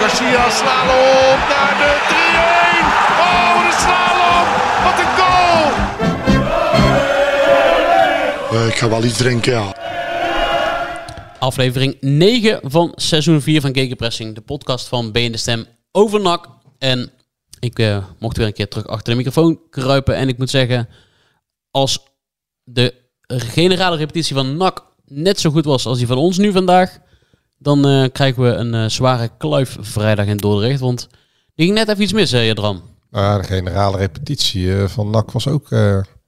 Garcia slalom naar de 3-1. Oh, de slalom. Wat een goal. ik ga wel iets drinken, ja. Aflevering 9 van seizoen 4 van Gegenpressing. De podcast van BN de Stem over NAC. En ik eh, mocht weer een keer terug achter de microfoon kruipen. En ik moet zeggen, als de generale repetitie van NAC net zo goed was als die van ons nu vandaag... dan eh, krijgen we een eh, zware kluif vrijdag in Dordrecht. Want die ging net even iets mis, hè, Jadran? Nou ja, de generale repetitie eh, van NAC was ook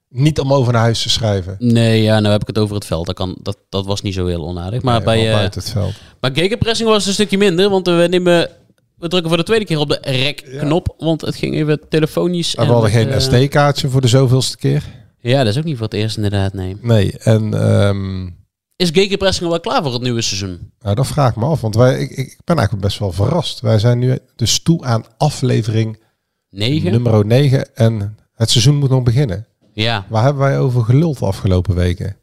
niet om over naar huis te schrijven. Nee, ja, nou heb ik het over het veld. Dat, kan, dat, dat was niet zo heel onaardig. Maar Nee, bij, buiten het veld. Maar gegenpressing was een stukje minder, want we nemen... We drukken voor de tweede keer op de rek-knop, want het ging even telefonisch. En we hadden geen SD-kaartje voor de zoveelste keer. Ja, dat is ook niet voor het eerst inderdaad, nee. Nee, en ehm, Is gegenpressing al wel klaar voor het nieuwe seizoen? nou, dat vraag ik me af. Want wij, ik, ik ben eigenlijk best wel verrast. Wij zijn nu dus toe aan aflevering 9? nummer 9. En het seizoen moet nog beginnen. Ja. Waar hebben wij over geluld de afgelopen weken?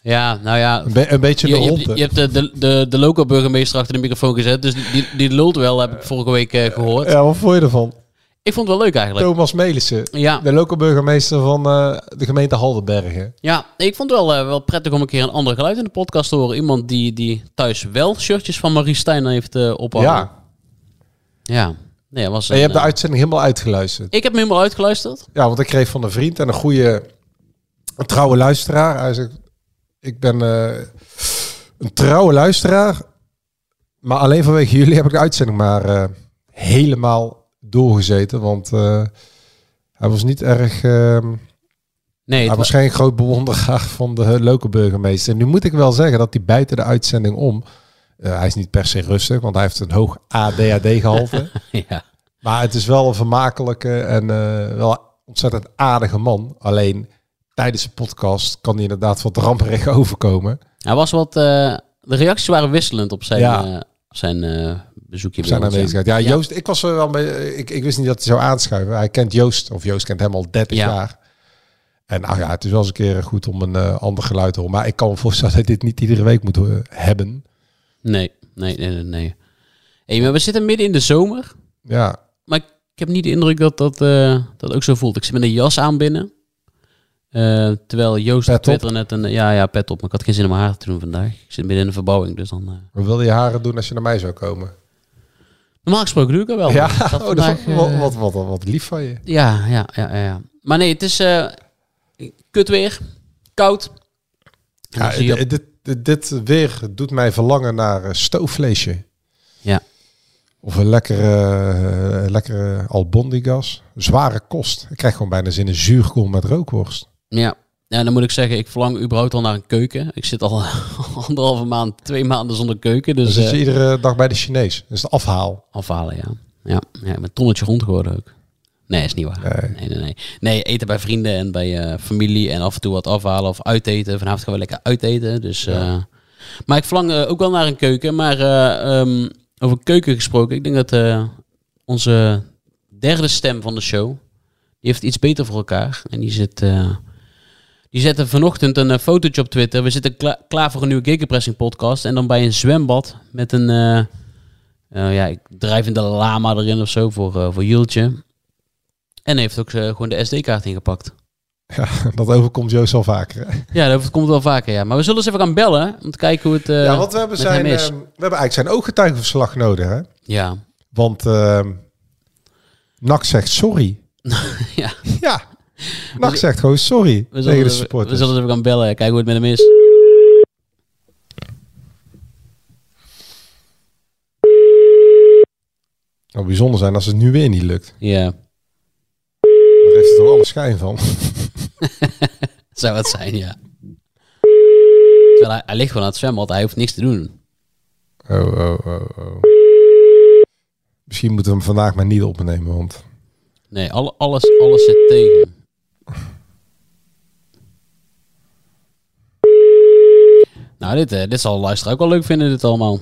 Ja, nou ja... Een, be- een beetje Je, de je, je hebt de, de, de, de loco-burgemeester achter de microfoon gezet, dus die, die, lult wel, heb ik vorige week eh, gehoord. Ja, wat vond je ervan? Ik vond het wel leuk eigenlijk. Thomas Melissen, Ja, de lokale burgemeester van eh, de gemeente Haldenbergen. ja, ik vond het wel, eh, wel prettig om een keer een ander geluid in de podcast te horen. Iemand die, die thuis wel shirtjes van Marie Stijn heeft ophangen. Ja, Ja. Nee, was en je een, hebt de uitzending helemaal uitgeluisterd. Ik heb hem helemaal uitgeluisterd. Ja, want ik kreeg van een vriend en een goede, een trouwe luisteraar. Hij zegt, ik ben een trouwe luisteraar, maar alleen vanwege jullie heb ik de uitzending maar helemaal doorgezeten. Want eh, hij was niet erg, ehm, Nee, hij was geen groot bewonderaar van de lokale burgemeester. En nu moet ik wel zeggen dat hij buiten de uitzending om, eh, hij is niet per se rustig, want hij heeft een hoog ADHD-gehalte. ja. Maar het is wel een vermakelijke en eh, wel ontzettend aardige man. Alleen tijdens de podcast kan hij inderdaad wat ramperig overkomen. Hij was wat... de reacties waren wisselend op zijn, Ja. Eh, zijn eh, bezoekje. Zijn bij ons, aanwezigheid. Ja, Joost, ik was er wel mee, ik, ik wist niet dat hij zou aanschuiven. Hij kent Joost, of Joost kent hem al 30 Ja. jaar. En nou ja, het is wel eens een keer goed om een eh, ander geluid te horen. Maar ik kan me voorstellen dat dit niet iedere week moet eh, hebben. Nee, nee, nee, nee. nee. Hey, maar we zitten midden in de zomer. Ja, Maar ik heb niet de indruk dat dat, eh, dat ook zo voelt. Ik zit met een jas aan binnen. Eh, terwijl Joost op. Twitter net een... Ja, ja, pet op. Maar ik had geen zin om mijn haar te doen vandaag. Ik zit midden in een verbouwing, dus dan... eh, wat wilde je haren doen als je naar mij zou komen? Normaal gesproken doe ik wel. ja, oh, vandaag, wat, eh, wat, wat, wat, lief van je. Ja, ja, ja, ja. Maar nee, het is eh kut weer. Koud. Ja, dit, dit, dit weer doet mij verlangen naar stoofvleesje. Ja. Of een lekkere, lekkere albondigas. Zware kost. Ik krijg gewoon bijna zin in zuurkool met rookworst. Ja. ja, dan moet ik zeggen, ik verlang überhaupt al naar een keuken. Ik zit al anderhalve maand, twee maanden zonder keuken. Dus Dus eh iedere dag bij de Chinees. Dat is de afhaal. afhalen, ja. Ja, ja ik ben tonnetje rond geworden ook. Nee, is niet waar. Nee. Nee, nee, nee. Nee, eten bij vrienden en bij eh, familie en af en toe wat afhalen of uiteten. Vanavond gaan we lekker uiteten. Dus, eh, maar ik verlang ook wel naar een keuken. Maar eh, ehm, over keuken gesproken, ik denk dat onze derde stem van de show, die heeft iets beter voor elkaar. En die zit... die zette vanochtend een eh, fotootje op Twitter. We zitten kla- klaar voor een nieuwe Gegenpressing podcast. En dan bij een zwembad met een... eh eh, ja, ik drijvende lama erin of zo voor, eh voor Jultje. En heeft ook gewoon de SD-kaart ingepakt. Ja, dat overkomt Joost al vaker. hè? Ja, dat komt wel vaker, ja. Maar we zullen eens even gaan bellen om te kijken hoe het ja, want we hebben, zijn, hem is. eh, we hebben eigenlijk zijn ooggetuigenverslag nodig. Hè? ja. Want eh NAC zegt sorry. ja, Ja. NAC zegt gewoon sorry we zullen, de we, zullen even gaan bellen. Kijken hoe het met hem is. Het zou bijzonder zijn als het nu weer niet lukt. Ja, Daar heeft het er alle schijn van. zou het zijn, ja. Terwijl hij, hij ligt gewoon aan het zwembad. Hij hoeft niks te doen. Oh, oh, oh, oh. Misschien moeten we hem vandaag maar niet opnemen, want... Nee, alle, alles, alles zit tegen. Nou, dit, eh, dit zal de ook wel leuk vinden, dit allemaal.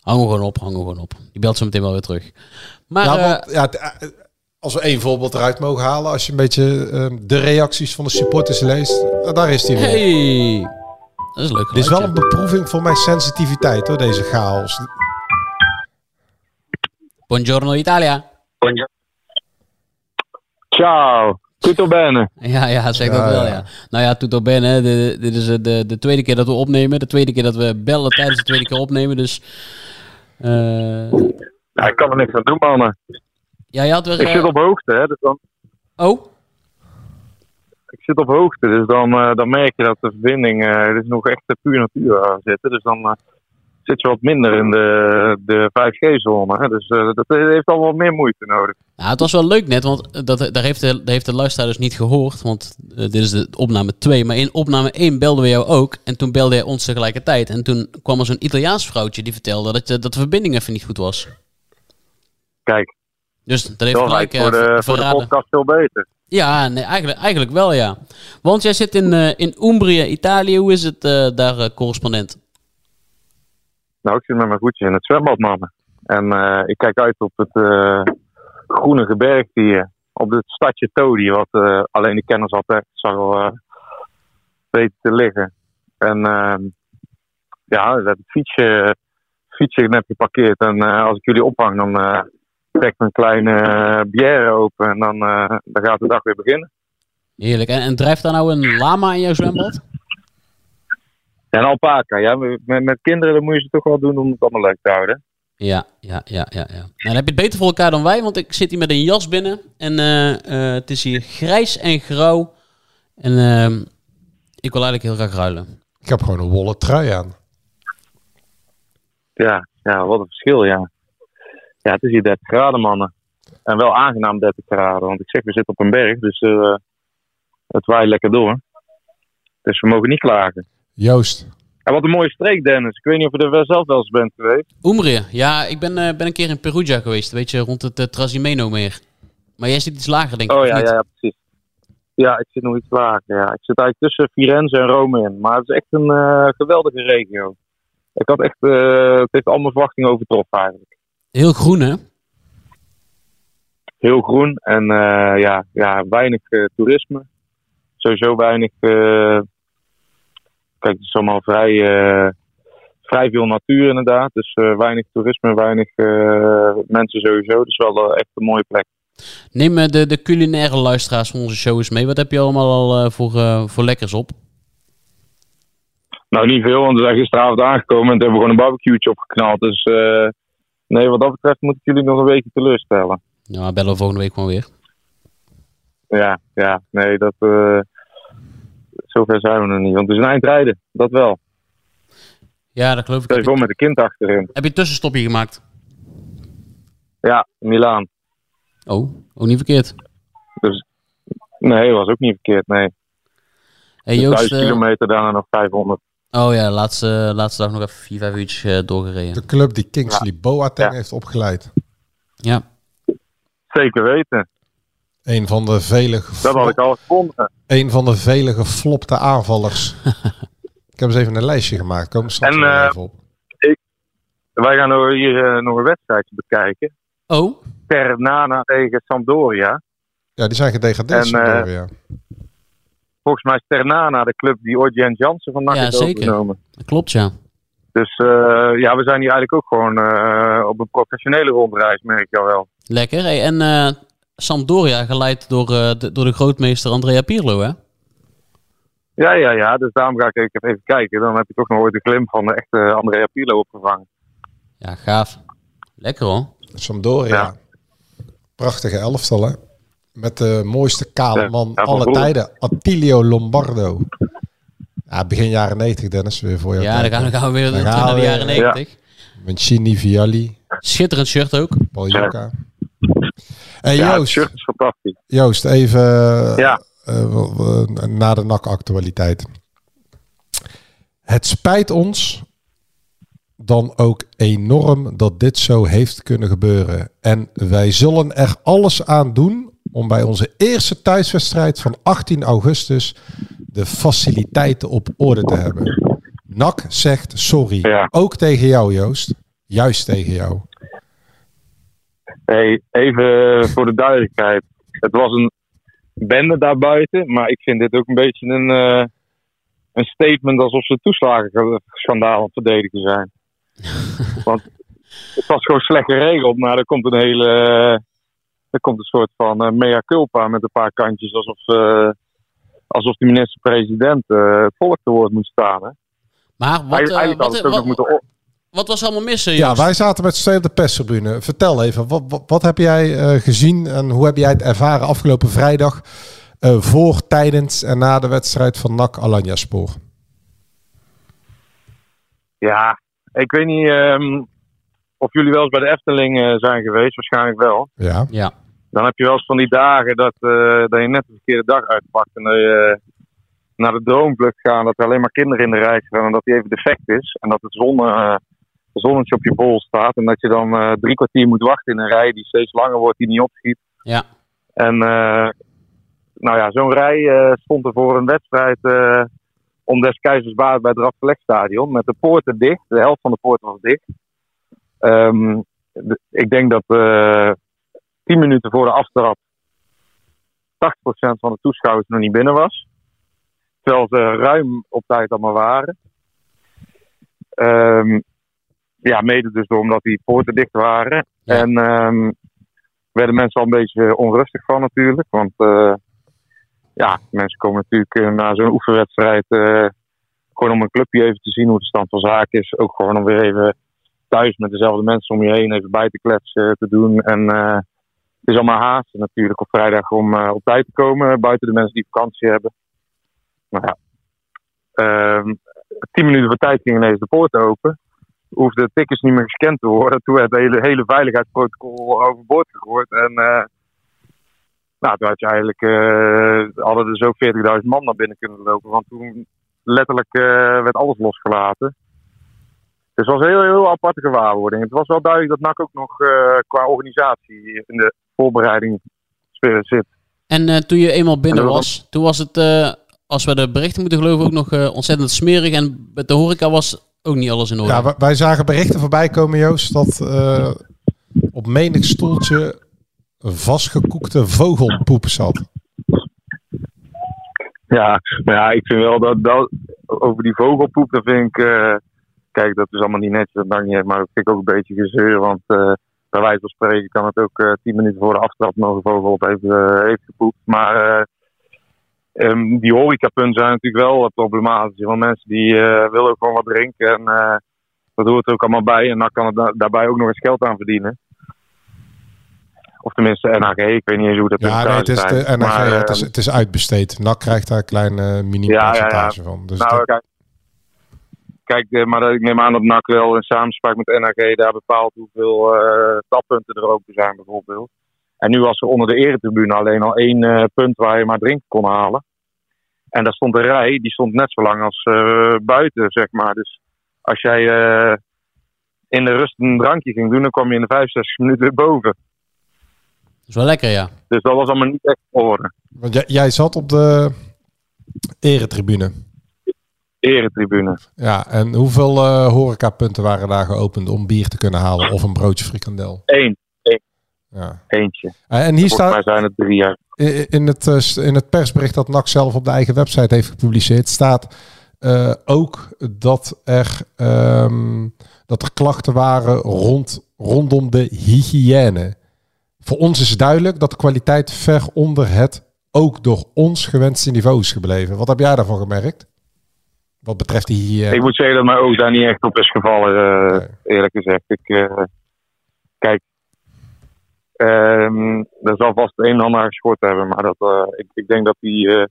hang hem gewoon op, hangen gewoon op. Die belt zo meteen wel weer terug. Maar, Ja, eh, eh, als we één voorbeeld eruit mogen halen, als je een beetje ehm, de reacties van de supporters leest, daar is hij weer. hey! Dat is leuk Dit is wel een beproeving voor mijn sensitiviteit hoor, deze chaos. Buongiorno Italia. Buongiorno. Ciao, tutto bene? Ja, ja, zeg Ja, dat wel, ja. ja. Nou ja, tutto bene. De- Dit is eh, de, de tweede keer dat we opnemen. De tweede keer dat we bellen tijdens de tweede keer opnemen. Dus... eh, Ja, ik kan er niks aan doen, mannen. ja, je had weer... Ik eh, zit op hoogte, hè, dus dan, Oh? ik zit op hoogte, dus dan, eh, dan merk je dat de verbinding, eh er is nog echt de puur natuur aan zitten. Dus dan eh, zit je wat minder in de, de 5G-zone. hè. Dus eh, dat heeft al wat meer moeite nodig. Ja, het was wel leuk net, want dat, daar, heeft de, daar heeft de luisteraar dus niet gehoord. Want eh, dit is de opname 2. Maar in opname 1 belden we jou ook. En toen belde hij ons tegelijkertijd. En toen kwam er zo'n Italiaans vrouwtje die vertelde dat, je- dat de verbinding even niet goed was. Kijk, Dus dat heeft dat gelijk lijkt voor eh, de, voor de podcast veel beter. Ja, nee, eigenlijk, eigenlijk wel ja. Want jij zit in, eh, in Umbria, Italië. Hoe is het eh, daar, eh, correspondent? Nou, ik zit met mijn voetjes in het zwembad, mannen. En eh, ik kijk uit op het eh, groene gebergte hier. Op het stadje Todi, wat eh, alleen de kenners altijd eh weten te liggen. En ehm, ja, hebben het fietsje, fietsje net geparkeerd. En als ik jullie ophang, dan trek ik een kleine bière open. En dan, dan gaat de dag weer beginnen. Heerlijk. En, en drijft daar nou een lama in jouw zwembad? En alpaca, ja. Met, met kinderen dan moet je ze toch wel doen om het allemaal leuk te houden. Ja, ja, ja, ja. ja. Nou, dan heb je het beter voor elkaar dan wij, want ik zit hier met een jas binnen. En eh, eh, het is hier grijs en grauw. En ehm, ik wil eigenlijk heel graag ruilen. Ik heb gewoon een wollen trui aan. Ja, ja, wat een verschil, ja. Ja, het is hier 30 graden, mannen. En wel aangenaam 30 graden. Want ik zeg, we zitten op een berg, dus eh, het waait lekker door. Dus we mogen niet klagen. Joost, En wat een mooie streek, Dennis. Ik weet niet of je er zelf wel eens bent geweest. Umbrië. Ja, ik ben, eh, ben een keer in Perugia geweest. Weet je, rond het uh, Trasimeno meer. Maar jij zit iets lager, denk ik. Oh ja, ja, ja, precies. Ja, ik zit nog iets lager. Ja. Ik zit eigenlijk tussen Firenze en Rome in. Maar het is echt een eh, geweldige regio. Ik had echt, eh, het heeft al mijn verwachtingen overtroffen eigenlijk. Heel groen, hè? heel groen en eh, ja, ja, weinig eh, toerisme. Sowieso weinig. Kijk, het is allemaal vrij, eh, vrij veel natuur inderdaad. Dus eh, weinig toerisme, weinig eh, mensen sowieso. Dus wel echt een mooie plek. Neem de, de culinaire luisteraars van onze show eens mee. Wat heb je allemaal al voor, voor lekkers op? Nou, niet veel, want we zijn gisteravond aangekomen en hebben we gewoon een barbecue'tje opgeknald. Dus nee, wat dat betreft moet ik jullie nog een weekje teleurstellen. Nou, bellen we volgende week gewoon weer. Ja, ja, nee, dat. Zover zijn we nog niet. Want het is een eindrijden, dat wel. Ja, dat geloof ik. Voor met een kind achterin. heb je een tussenstopje gemaakt? Ja, Milaan. Oh, ook niet verkeerd. Dus nee, was ook niet verkeerd. Nee. Hey, Dus Joost, 1000 eh, kilometer, daarna nog 500. oh ja, laatste, laatste dag nog even vier, vijf uurtjes eh, doorgereden. de club die Kingsley Boateng Ja. heeft opgeleid. Ja. Zeker weten. Een van de vele, Dat had ik al gevonden. een van de vele geflopte aanvallers. ik heb eens even een lijstje gemaakt. We straks En, eh, even op. Wij gaan hier eh, nog een wedstrijdje bekijken. Oh, Ternana tegen Sampdoria. Ja, die zijn gedegradeerd. en, eh, Sampdoria. Volgens mij is Ternana de club die ooit Jens Jansen van NAC Ja, heeft zeker. overgenomen. dat klopt ja. Dus eh, ja, we zijn hier eigenlijk ook gewoon eh, op een professionele rondreis, merk je al wel. Lekker. Hey, en eh Sampdoria geleid door, eh, de, door de grootmeester Andrea Pirlo, hè? Ja, ja, ja. Dus daarom ga ik even kijken. Dan heb je toch nog ooit de glimp van de echte Andrea Pirlo opgevangen. Ja, gaaf. Lekker hoor. Sampdoria. ja. Prachtige elftal, hè? Met de mooiste kale Ja, man ja, van alle tijden. Attilio Lombardo. Ja, begin jaren 90, Dennis. Weer voor jou. Ja, dan gaan, we- gaan we weer Dan terug gaan naar de jaren ja. 90. Mancini, Vialli, Schitterend shirt ook. Paljoka. Hey, Ja, het Joost, shirt is fantastisch. Joost, even Ja. eh, w- w- na de NAC-actualiteit. Het spijt ons dan ook enorm dat dit zo heeft kunnen gebeuren. En wij zullen er alles aan doen om bij onze eerste thuiswedstrijd van 18 augustus de faciliteiten op orde te hebben. NAC zegt sorry. Ja. Ook tegen jou, Joost. Juist tegen jou. Hey, even voor de duidelijkheid. Het was een bende daarbuiten, maar ik vind dit ook een beetje een, eh, een statement alsof ze toeslagenschandaal aan het verdedigen zijn. Want het was gewoon slecht geregeld, maar er komt een hele. er komt een soort van eh, mea culpa met een paar kantjes, alsof, eh, alsof de minister-president eh, het volk te woord moet staan. Hè. Maar wat, eh, Eigenlijk wat, wat, moeten wat was allemaal mis, eh, Ja, wij zaten met z'n op de perstribune. Vertel even, wat, wat, wat heb jij eh, gezien en hoe heb jij het ervaren afgelopen vrijdag eh, voor, tijdens en na de wedstrijd van NAC Alanya Spoor? Ja, ik weet niet ehm, of jullie wel eens bij de Efteling eh, zijn geweest, waarschijnlijk wel. Ja. Ja. Dan heb je wel eens van die dagen dat, eh, dat je net de verkeerde dag uitpakt en dat je eh, naar de droomvlucht gaat, dat er alleen maar kinderen in de rij staan en dat die even defect is. En dat het zon, eh, zonnetje op je bol staat en dat je dan eh, drie kwartier moet wachten in een rij die steeds langer wordt, die niet opschiet. Ja. En eh, nou ja, zo'n rij eh, stond er voor een wedstrijd om des keizers baard bij het Radverlegstadion. Met de poorten dicht. De helft van de poorten was dicht. Ehm, de- ik denk dat 10 minuten voor de aftrap 80% van de toeschouwers nog niet binnen was. Terwijl ze ruim op tijd allemaal waren. Ehm, ja, mede dus door omdat die poorten dicht waren. Ja. En ehm, werden mensen al een beetje onrustig van natuurlijk. Want eh, ja, mensen komen natuurlijk eh, na zo'n oefenwedstrijd eh, gewoon om een clubje even te zien hoe de stand van zaken is. Ook gewoon om weer even thuis met dezelfde mensen om je heen even bij te kletsen te doen. En eh, het is allemaal haast natuurlijk op vrijdag om op tijd te komen. Buiten de mensen die vakantie hebben. Nou ja, ehm, tien minuten voor tijd ging ineens de poort open. Hoefden de tickets niet meer gescand te worden. Toen werd het hele, hele veiligheidsprotocol overboord gegooid. En eh, nou, toen had je eigenlijk, eh, hadden er zo 40.000 man naar binnen kunnen lopen. Want toen letterlijk eh, werd alles losgelaten. Dus het was een heel, heel aparte gewaarwording. Het was wel duidelijk dat NAC ook nog qua organisatie in de voorbereiding zit. En toen je eenmaal binnen was, toen was het, als we de berichten moeten geloven, ook nog ontzettend smerig. En met de horeca was ook niet alles in orde. Ja, wij- zagen berichten voorbij komen, Joost, dat eh, op menig stoeltje vastgekoekte vogelpoep zat. Ja, maar ja, ik vind wel dat, dat over die vogelpoep, dat vind ik, eh, kijk, dat is allemaal niet netjes, dat maakt niet uit, maar dat vind ik ook een beetje gezeur, want eh, bij wijze van spreken kan het ook eh, tien minuten voor de aftrap nog een vogel op heeft, heeft gepoept. Maar ehm, die horecapunten zijn natuurlijk wel eh, problematisch, want mensen die eh, willen ook gewoon wat drinken en eh, dat hoort er ook allemaal bij en dan kan het da- daarbij ook nog eens geld aan verdienen. Of tenminste NHG, ik weet niet eens hoe dat Ja, nee, het is, de Maar, het, is, eh, het is uitbesteed. NAC krijgt daar een klein Ja, mini-percentage ja, van. Dus nou, kijk, kijk maar ik neem aan dat NAC wel in samenspraak met NHG daar bepaalt hoeveel eh tappunten er open zijn bijvoorbeeld. En nu was er onder de eretribune alleen al één eh, punt waar je maar drinken kon halen. En daar stond een rij, die stond net zo lang als eh, buiten, zeg maar. Dus als jij eh, in de rust een drankje ging doen, dan kwam je in de 65 minuten weer boven. Dat is wel lekker, ja. Dus dat was allemaal niet echt orde. want jij, jij zat op de eretribune. Eretribune. Ja, en hoeveel eh, horecapunten waren daar geopend om bier te kunnen halen of een broodje frikandel? Eén, Ja. eentje. En hier staat zijn het drie jaar. in het, eh, in het persbericht dat NAC zelf op de eigen website heeft gepubliceerd, staat eh, ook dat er, ehm, dat er klachten waren rond, rondom de hygiëne. Voor ons is duidelijk dat de kwaliteit ver onder het ook door ons gewenste niveau is gebleven. Wat heb jij daarvan gemerkt? Wat betreft die hygiëne. Ik moet zeggen dat mijn oog daar niet echt op is gevallen, eh, Nee. eerlijk gezegd. Ik, eh, kijk, ehm er zal vast een en ander geschort hebben, maar dat, eh, ik, ik denk dat, die, eh,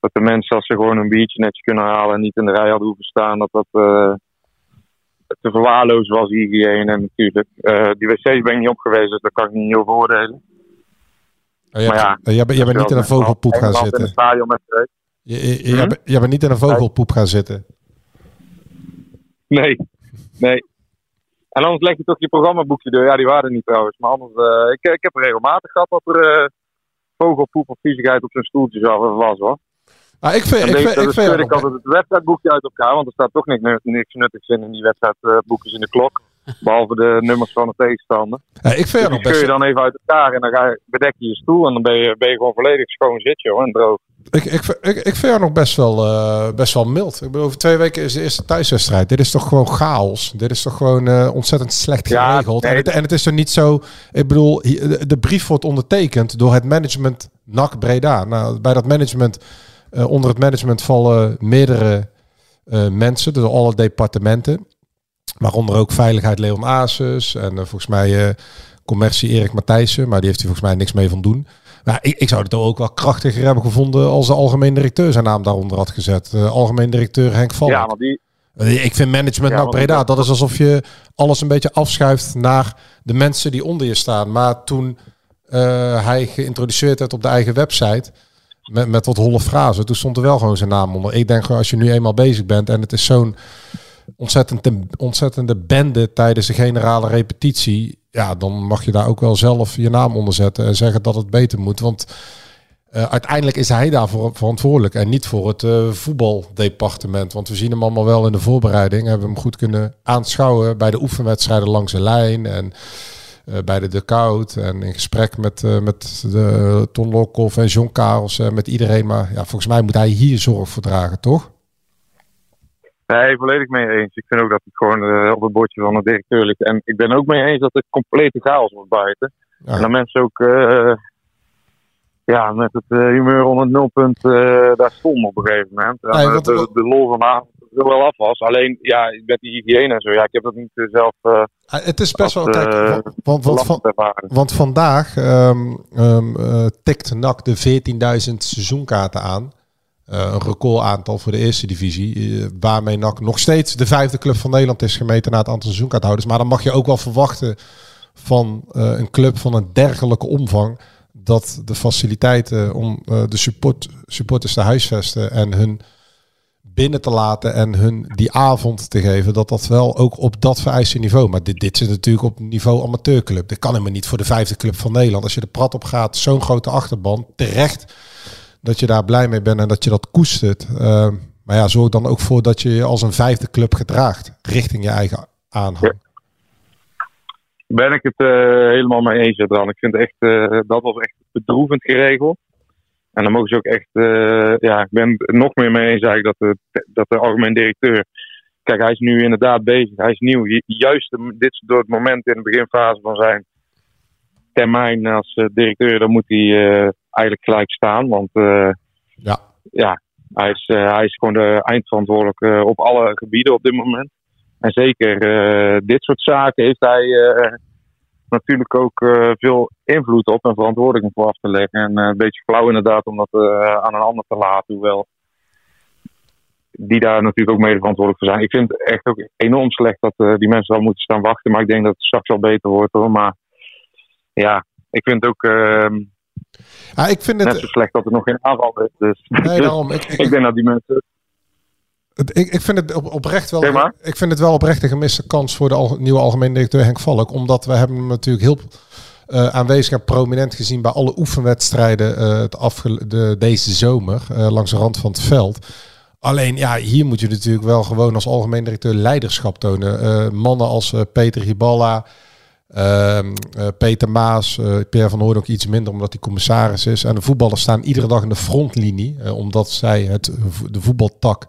dat de mensen, als ze gewoon een biertje netjes kunnen halen en niet in de rij hadden hoeven staan, dat dat eh, te verwaarlozen was, hygiëne natuurlijk. Eh, die wc's ben ik niet op geweest, dus daar kan ik niet over oordelen. Oh, maar ja, jij, bent- jij bent niet in een vogelpoep gaan Engeland In zitten. het stadion met. Je, je- je- Hm? jij bent niet in een vogelpoep gaan zitten. Nee, nee. En anders leg je toch je programmaboekje door. Ja, die waren er niet trouwens. Maar anders, eh, ik, ik heb regelmatig gehad dat er eh, vogelpoep of viezigheid op zijn stoeltje zelf was hoor. Ah, ik vind, En ik vind, dan ik vind ik altijd het wedstrijdboekje uit elkaar, want er staat toch niks, niks nuttigs in in die wedstrijdboekjes in de klok. Behalve de nummers van de tegenstander. Ja, ik vind Dus die scheur je dan even uit elkaar en dan ga je, bedek je je stoel en dan ben je, ben je gewoon volledig schoon zit joh, en droog. ik, ik, ik, ik vind er nog best wel, eh, best wel mild. Ik bedoel, over twee weken is de eerste thuiswedstrijd. Dit is toch gewoon chaos. Dit is toch gewoon eh, ontzettend slecht Ja, geregeld. nee. en, het, en het is er niet zo. Ik bedoel, de, de brief wordt ondertekend door het management NAC Breda. Nou, bij dat management, eh, onder het management vallen meerdere mensen, door alle departementen. Waaronder ook veiligheid Leon Asus en eh, volgens mij eh, commercie Erik Matthijssen. Maar die heeft hij volgens mij niks mee van doen. Maar ik, ik zou het ook wel krachtiger hebben gevonden als de algemeen directeur zijn naam daaronder had gezet. De algemeen directeur Henk Valk. Ja, want die, Eh, Ik vind management Ja, nou Breda, dat- is alsof je alles een beetje afschuift naar de mensen die onder je staan. Maar toen hij geïntroduceerd werd op de eigen website, met, met wat holle frazen, toen stond er wel gewoon zijn naam onder. Ik denk gewoon, als je nu eenmaal bezig bent en het is zo'n ontzettend, ontzettende bende tijdens de generale repetitie, ja, dan mag je daar ook wel zelf je naam onder zetten en zeggen dat het beter moet. Want eh, uiteindelijk is hij daarvoor verantwoordelijk en niet voor het eh, voetbaldepartement. Want we zien hem allemaal wel in de voorbereiding. Hebben we hem goed kunnen aanschouwen bij de oefenwedstrijden langs de lijn en eh, bij de dugout. En in gesprek met, met de Ton Lokhoff en John Karels en met iedereen. Maar ja, volgens mij moet hij hier zorg voor dragen, toch? Nee, volledig mee eens. Ik vind ook dat het gewoon eh, op het bordje van de directeur ligt. En ik ben ook mee eens dat het complete chaos moet buiten. Ja. En dat mensen ook eh, ja, met het eh, humeur onder het nulpunt daar stonden op een gegeven moment. En, Nee, want- de, de lol van de avond er wel af was. Alleen, ja, met die hygiëne en zo, ja, ik heb dat niet zelf Het is best Als, wel... Kijk, want, want, van. Want vandaag ehm, eh, tikt NAC de 14.000 seizoenkaarten aan. Eh, een recordaantal voor de eerste divisie. eh, waarmee NAC nog steeds de vijfde club van Nederland is gemeten naar het aantal seizoenkaarthouders. Maar dan mag je ook wel verwachten van eh, een club van een dergelijke omvang. Dat de faciliteiten om de support, supporters te huisvesten en hun binnen te laten en hun die avond te geven, dat dat wel ook op dat vereiste niveau. Maar dit, dit zit natuurlijk op niveau amateurclub. Dit kan helemaal niet voor de vijfde club van Nederland. Als je de prat op gaat, zo'n grote achterban, terecht dat je daar blij mee bent en dat je dat koestert. Uh, maar ja, zorg dan ook voor dat je je als een vijfde club gedraagt richting je eigen aanhang. Ben ik het uh, helemaal mee eens, Dan. Ik vind echt, uh, dat was echt bedroevend geregeld. En dan mogen ze ook echt, uh, ja, ik ben het nog meer mee eens eigenlijk dat de, dat de algemeen directeur, kijk, hij is nu inderdaad bezig, hij is nieuw. Juist dit door het moment in de beginfase van zijn termijn als directeur, dan moet hij eigenlijk gelijk staan. Want ja. ja, hij, is, hij is gewoon de eindverantwoordelijke op alle gebieden op dit moment. En zeker dit soort zaken heeft hij natuurlijk ook uh, veel invloed op en verantwoording voor af te leggen. En uh, een beetje flauw inderdaad om dat uh, aan een ander te laten, hoewel die daar natuurlijk ook mede verantwoordelijk voor zijn. Ik vind het echt ook enorm slecht dat die mensen wel moeten staan wachten, maar ik denk dat het straks wel beter wordt hoor. Maar ja, ik vind het ook ja, ik vind het... net zo slecht dat er nog geen aanval is. Dus, nee, daarom. Ik, ik, ik denk dat die mensen ik, ik vind het op, oprecht wel. Zeg. Ik vind het wel oprecht een gemiste kans voor de al, nieuwe algemeen directeur Henk Valk. Omdat we hebben hem natuurlijk heel uh, aanwezig en prominent gezien bij alle oefenwedstrijden uh, het afge, de, deze zomer uh, langs de rand van het veld. Alleen ja, hier moet je natuurlijk wel gewoon als algemeen directeur leiderschap tonen. Mannen als Peter Hiballa, ehm, Peter Maas, Pierre van ook iets minder omdat hij commissaris is. En de voetballers staan iedere dag in de frontlinie, omdat zij het, de voetbaltak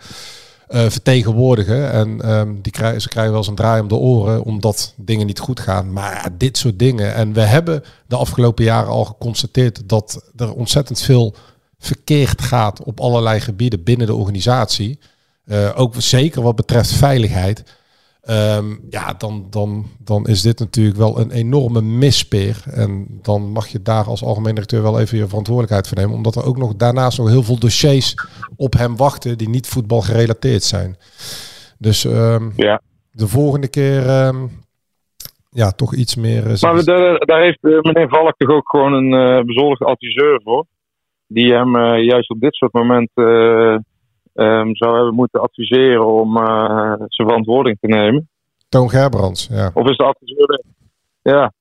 uh, vertegenwoordigen. En um, die krijgen, ze krijgen wel eens een draai om de oren omdat dingen niet goed gaan. Maar dit soort dingen. En we hebben de afgelopen jaren al geconstateerd dat er ontzettend veel verkeerd gaat op allerlei gebieden binnen de organisatie. Uh, ook zeker wat betreft veiligheid. Um, ja, dan, dan, dan is dit natuurlijk wel een enorme mispeer. En dan mag je daar als algemeen directeur wel even je verantwoordelijkheid voor nemen. Omdat er ook nog daarnaast nog heel veel dossiers op hem wachten die niet voetbal gerelateerd zijn. Dus um, ja. de volgende keer um, ja, toch iets meer... Uh, maar daar, daar heeft uh, meneer Valk toch ook gewoon een uh, bezoldigd adviseur voor. Die hem juist op dit soort momenten um, zou hebben moeten adviseren om uh, zijn verantwoording te nemen. Toon Gerbrands, ja. Of is de adviseur... Ja.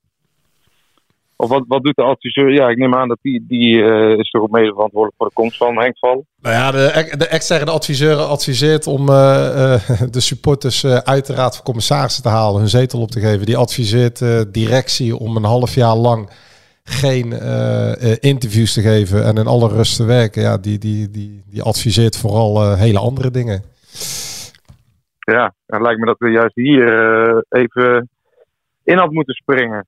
Of wat, wat doet de adviseur? Ja, ik neem aan dat die, die eh, is toch ook mede verantwoordelijk voor de komst van Henk Vallen. Nou ja, de, de externe adviseur adviseert om eh, eh, de supporters uh, uit de raad van commissarissen te halen, hun zetel op te geven. Die adviseert de directie om een half jaar lang geen interviews te geven en in alle rust te werken. Ja, die, die, die, die adviseert vooral hele andere dingen. Ja, het lijkt me dat we juist hier even in had moeten springen.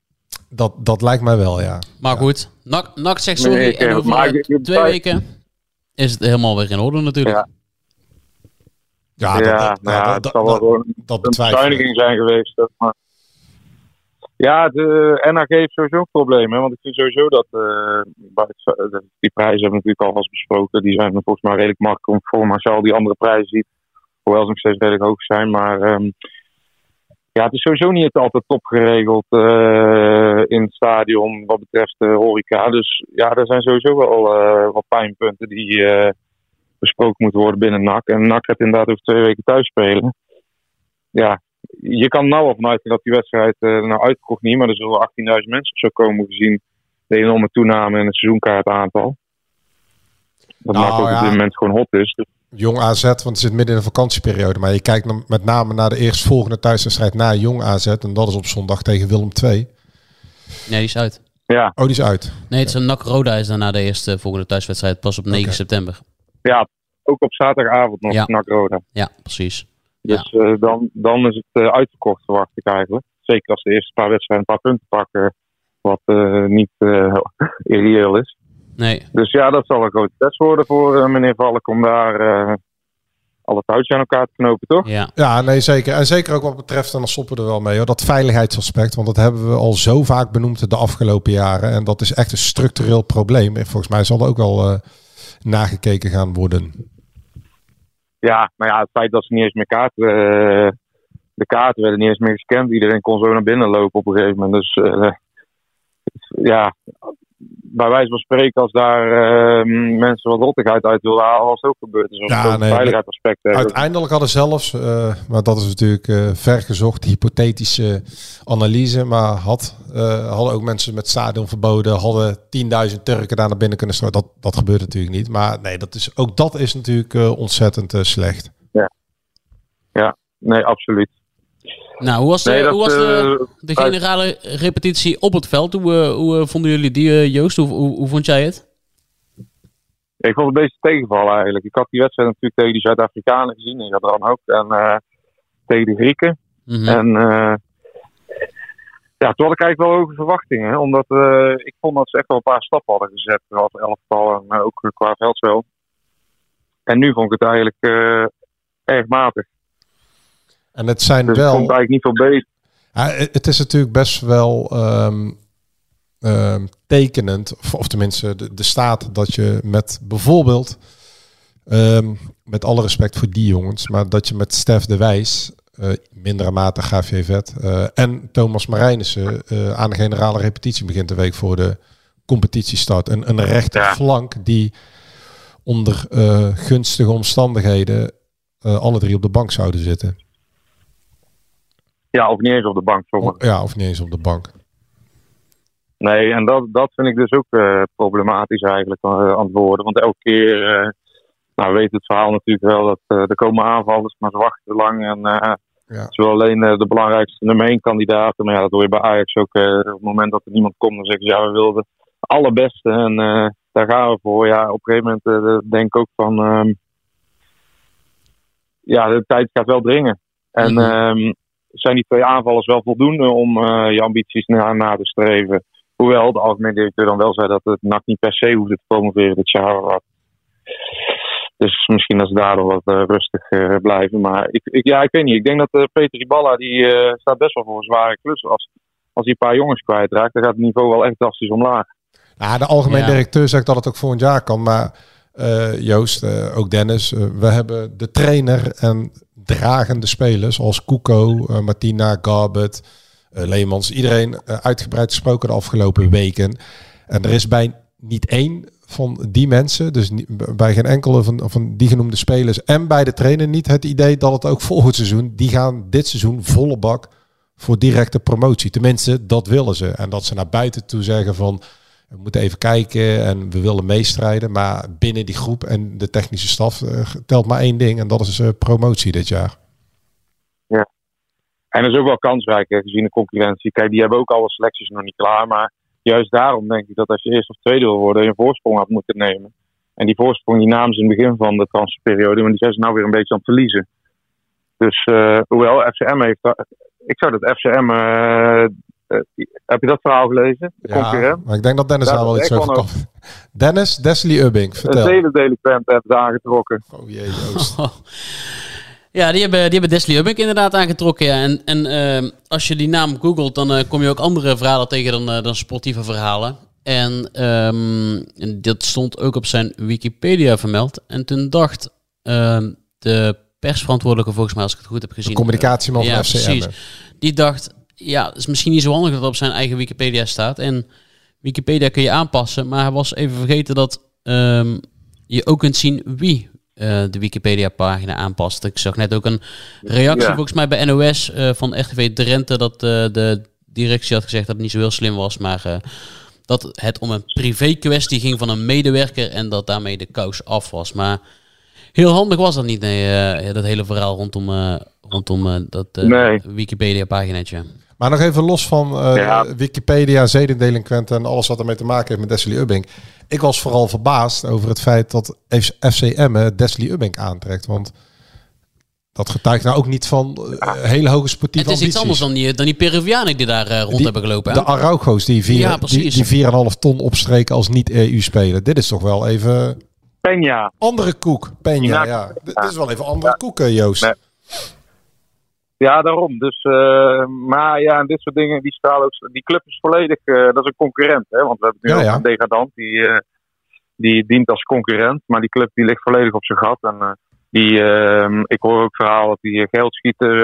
Dat, dat lijkt mij wel, ja. Maar goed, NAC, NAC zegt sorry en over twee weken is het helemaal weer in orde natuurlijk. Ja. Ja, dat, ja, dat, nou dat, dat, zal wel gewoon een bezuiniging zijn geweest. Maar... Ja, de NAG heeft sowieso een probleem. Hè? Want ik vind sowieso dat uh, die prijzen hebben we natuurlijk al vast besproken. Die zijn volgens mij redelijk makkelijk voor. als je al die andere prijzen ziet, hoewel ze nog steeds redelijk hoog zijn. Maar um, ja, het is sowieso niet altijd top geregeld uh, in het stadion wat betreft de horeca. Dus ja, er zijn sowieso wel uh, wat pijnpunten die besproken moeten worden binnen NAC. En NAC gaat inderdaad over twee weken thuis spelen. Ja, je kan nou al vanuit dat die wedstrijd nou uitgekocht niet, maar er zullen 18.000 mensen of zo komen gezien de enorme toename in het seizoenkaartaantal. Dat nou, maakt ook ja. op dit moment gewoon hot is. Dus Jong AZ, want het zit midden in de vakantieperiode. Maar je kijkt met name naar de eerstvolgende thuiswedstrijd na Jong AZ. En dat is op zondag tegen Willem II. Nee, die is uit. Ja. Oh, die is uit. Nee, het is een NAC Roda is daarna de eerste volgende thuiswedstrijd. Pas op 9 september. Ja, ook op zaterdagavond nog ja. NAC Roda. Ja, precies. Dus ja. Uh, dan, dan is het uh, uitverkocht, verwacht ik eigenlijk. Zeker als de eerste paar wedstrijden een paar punten pakken. Wat uh, niet irreëel is. Nee. Dus ja, dat zal een grote test worden voor uh, meneer Valk om daar uh, alle touwtjes aan elkaar te knopen, toch? Ja. ja, nee, zeker. En zeker ook wat betreft, en dan stoppen we er wel mee, hoor, dat veiligheidsaspect. Want dat hebben we al zo vaak benoemd de afgelopen jaren. En dat is echt een structureel probleem. En volgens mij zal er ook wel uh, nagekeken gaan worden. Ja, maar ja, het feit dat ze niet eens meer kaarten... de kaarten werden niet eens meer gescand. Iedereen kon zo naar binnen lopen op een gegeven moment. Dus ja, bij wijze van spreken, als daar uh, mensen wat rottigheid uit wilden halen, was het ook gebeurd. Dus ja, nee, veiligheidsaspect. Uiteindelijk hadden zelfs, uh, maar dat is natuurlijk uh, vergezocht, hypothetische analyse. Maar had, hadden ook mensen met stadion verboden, hadden 10.000 Turken daar naar binnen kunnen stromen. Dat, dat gebeurt natuurlijk niet. Maar nee, dat is, ook dat is natuurlijk ontzettend slecht. Ja. ja, nee, absoluut. Nou, hoe was, de, hoe was de, de generale repetitie op het veld? Hoe, hoe vonden jullie die, Joost? Hoe, hoe, hoe, vond jij het? Ik vond het een beetje tegenvallen eigenlijk. Ik had die wedstrijd natuurlijk tegen die Zuid-Afrikanen gezien. En dan ook. En uh, tegen de Grieken. Mm -hmm. En uh, ja, toen had ik eigenlijk wel hoge verwachtingen. Omdat uh, ik vond dat ze echt wel een paar stappen hadden gezet. Als elftal en ook qua veldspel. En nu vond ik het eigenlijk erg matig. En het zijn dus wel. Het eigenlijk niet veel beter. Ja, het is natuurlijk best wel um, um, tekenend, of, of tenminste de, de, staat dat je met bijvoorbeeld, um, met alle respect voor die jongens, maar dat je met Stef de Wijs, uh, mindere mate GV Vet, uh, en Thomas Marijnissen uh, aan de generale repetitie begint de week voor de competitiestart. Een, een rechter ja. flank die onder gunstige omstandigheden alle drie op de bank zouden zitten. Ja, of niet eens op de bank. Sommigen. Ja, of niet eens op de bank. Nee, en dat, dat vind ik dus ook uh, problematisch eigenlijk uh, aan het worden. Want elke keer, uh, nou weet het verhaal natuurlijk wel, dat er komen aanvallers, maar ze wachten te lang. En ja. ze willen alleen de belangrijkste nummer 1 kandidaten. Maar ja, dat hoor je bij Ajax ook. op het moment dat er niemand komt, dan zeggen ze ja, we wilden de allerbeste. En daar gaan we voor. Ja, op een gegeven moment denk ik ook van, ehm, ja, de tijd gaat wel dringen. En mm -hmm zijn die twee aanvallers wel voldoende om uh, je ambities na, na te streven. Hoewel de algemeen directeur dan wel zei dat het NAC niet per se hoefde te promoveren dit jaar. Dus misschien dat ze daardoor wat uh, rustiger uh, blijven. Maar ik, ik, ja, ik weet niet. Ik denk dat uh, Peter Iballa, die staat best wel voor een zware klus. Als, als hij een paar jongens kwijtraakt, dan gaat het niveau wel echt drastisch omlaag. Nou, de algemeen ja. directeur zegt dat het ook volgend jaar kan. Maar Joost, ook Dennis, we hebben de trainer en dragende spelers als Kuko, uh, Martina, Garbet, uh, Leemans. Iedereen uh, uitgebreid gesproken de afgelopen weken. En er is bij niet één van die mensen, dus bij geen enkele van, van die genoemde spelers en bij de trainer niet het idee dat het ook volgend seizoen, die gaan dit seizoen volle bak voor directe promotie. Tenminste, dat willen ze. En dat ze naar buiten toe zeggen van we moeten even kijken en we willen meestrijden. Maar binnen die groep en de technische staf eh, telt maar één ding en dat is eh, promotie dit jaar. En dat is ook wel kansrijk gezien de concurrentie. Kijk, die hebben ook alle selecties nog niet klaar. Maar juist daarom denk ik dat als je eerst of tweede wil worden, je een voorsprong had moeten nemen. En die voorsprong die namen ze in het begin van de transferperiode, maar die zijn ze nou weer een beetje aan het verliezen. Dus eh, hoewel FCM heeft. Ik zou dat FCM. Eh, heb je dat verhaal gelezen? De concurrent? maar ik denk dat Dennis Ja, daar wel iets over kan. Dennis, Desley Ubbing, Een vertel. hele delinquent hebben ze aangetrokken. Oh jee, Joost. Ja, die hebben, die hebben Desley Ubbink inderdaad aangetrokken. Ja. En, en ehm, als je die naam googelt, dan eh, kom je ook andere verhalen tegen dan, eh, dan sportieve verhalen. En ehm, en dat stond ook op zijn Wikipedia vermeld. En toen dacht ehm, de persverantwoordelijke, volgens mij als ik het goed heb gezien... De communicatieman van ja, FCM. precies. Die dacht, ja, het is misschien niet zo handig dat het op zijn eigen Wikipedia staat. En Wikipedia kun je aanpassen, maar hij was even vergeten dat ehm, je ook kunt zien wie eh, de Wikipedia-pagina aanpast. Ik zag net ook een reactie Ja. volgens mij bij NOS eh, van RTV Drenthe dat eh, de directie had gezegd dat het niet zo heel slim was, maar dat het om een privé-kwestie ging van een medewerker en dat daarmee de kous af was. Maar heel handig was dat niet, nee, dat hele verhaal rondom, rondom dat Nee. Wikipedia-paginaatje. Maar nog even los van eh, Ja. Wikipedia, zedendelinquenten en alles wat ermee te maken heeft met Desley Ubbing. Ik was vooral verbaasd over het feit dat FCM Desley Ubbing aantrekt. Want dat getuigt nou ook niet van eh, hele hoge sportieve Het is iets anders dan die, dan die Peruvianen die daar eh, rond Die- hebben gelopen. hè? De Araujo's die, vier, Ja, die, precies. die 4,5 ton opstreken als niet-EU-speler. Dit is toch wel even Peña. andere koek. Peña, Ja. ja. Dit is wel even andere koek, eh, Joost. Nee. Ja, daarom. Dus, eh, maar ja, en dit soort dingen, die stralen ook. Die club is volledig, eh, dat is een concurrent. Hè? Want we hebben nu Ja, ook ja. een degradant die, eh, die dient als concurrent. Maar die club die ligt volledig op zijn gat. En die, eh, ik hoor ook verhaal dat die geldschieter,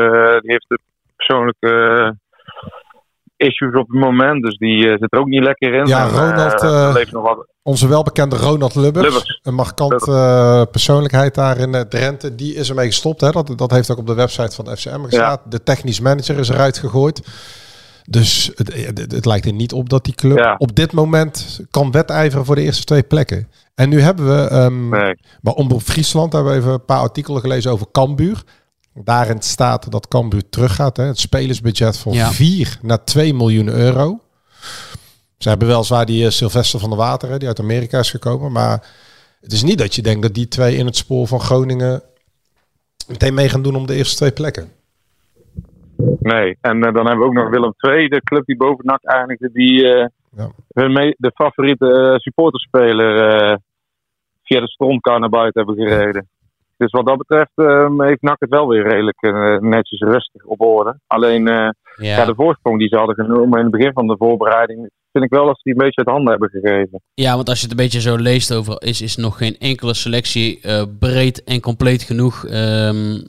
die heeft de persoonlijke issues op het moment. Dus die eh, zit er ook niet lekker in. Ja, En, Ronald, eh, leeft nog wat. Onze welbekende Ronald Lubbers, Lubbers. een markant persoonlijkheid daar in Drenthe, die is ermee gestopt. Hè? Dat, dat heeft ook op de website van FCM gestaan. De technisch manager is eruit gegooid. Dus het, het, het lijkt er niet op dat die club Ja. op dit moment kan wedijveren voor de eerste twee plekken. En nu hebben we, ehm Nee. bij Omroep Friesland hebben we even een paar artikelen gelezen over Cambuur. Daarin staat dat Cambuur teruggaat. Hè? Het spelersbudget van Ja. 4 naar 2 miljoen euro. Ze hebben weliswaar die eh, Sylvester van der Water, hè, die uit Amerika is gekomen. Maar het is niet dat je denkt dat die twee in het spoor van Groningen meteen mee gaan doen om de eerste twee plekken. Nee, en eh, dan hebben we ook nog Willem II, de club die boven NAC eindigde, die eh, Ja. hun de favoriete supporterspeler eh, via de stroomkar naar buiten hebben gereden. Dus wat dat betreft eh, heeft NAC het wel weer redelijk eh, netjes rustig op orde. Alleen eh, ja. ja. de voorsprong die ze hadden genomen in het begin van de voorbereiding, vind ik wel dat ze die een beetje uit handen hebben gegeven. ja, want als je het een beetje zo leest over, is, is nog geen enkele selectie eh, breed en compleet genoeg. Ehm,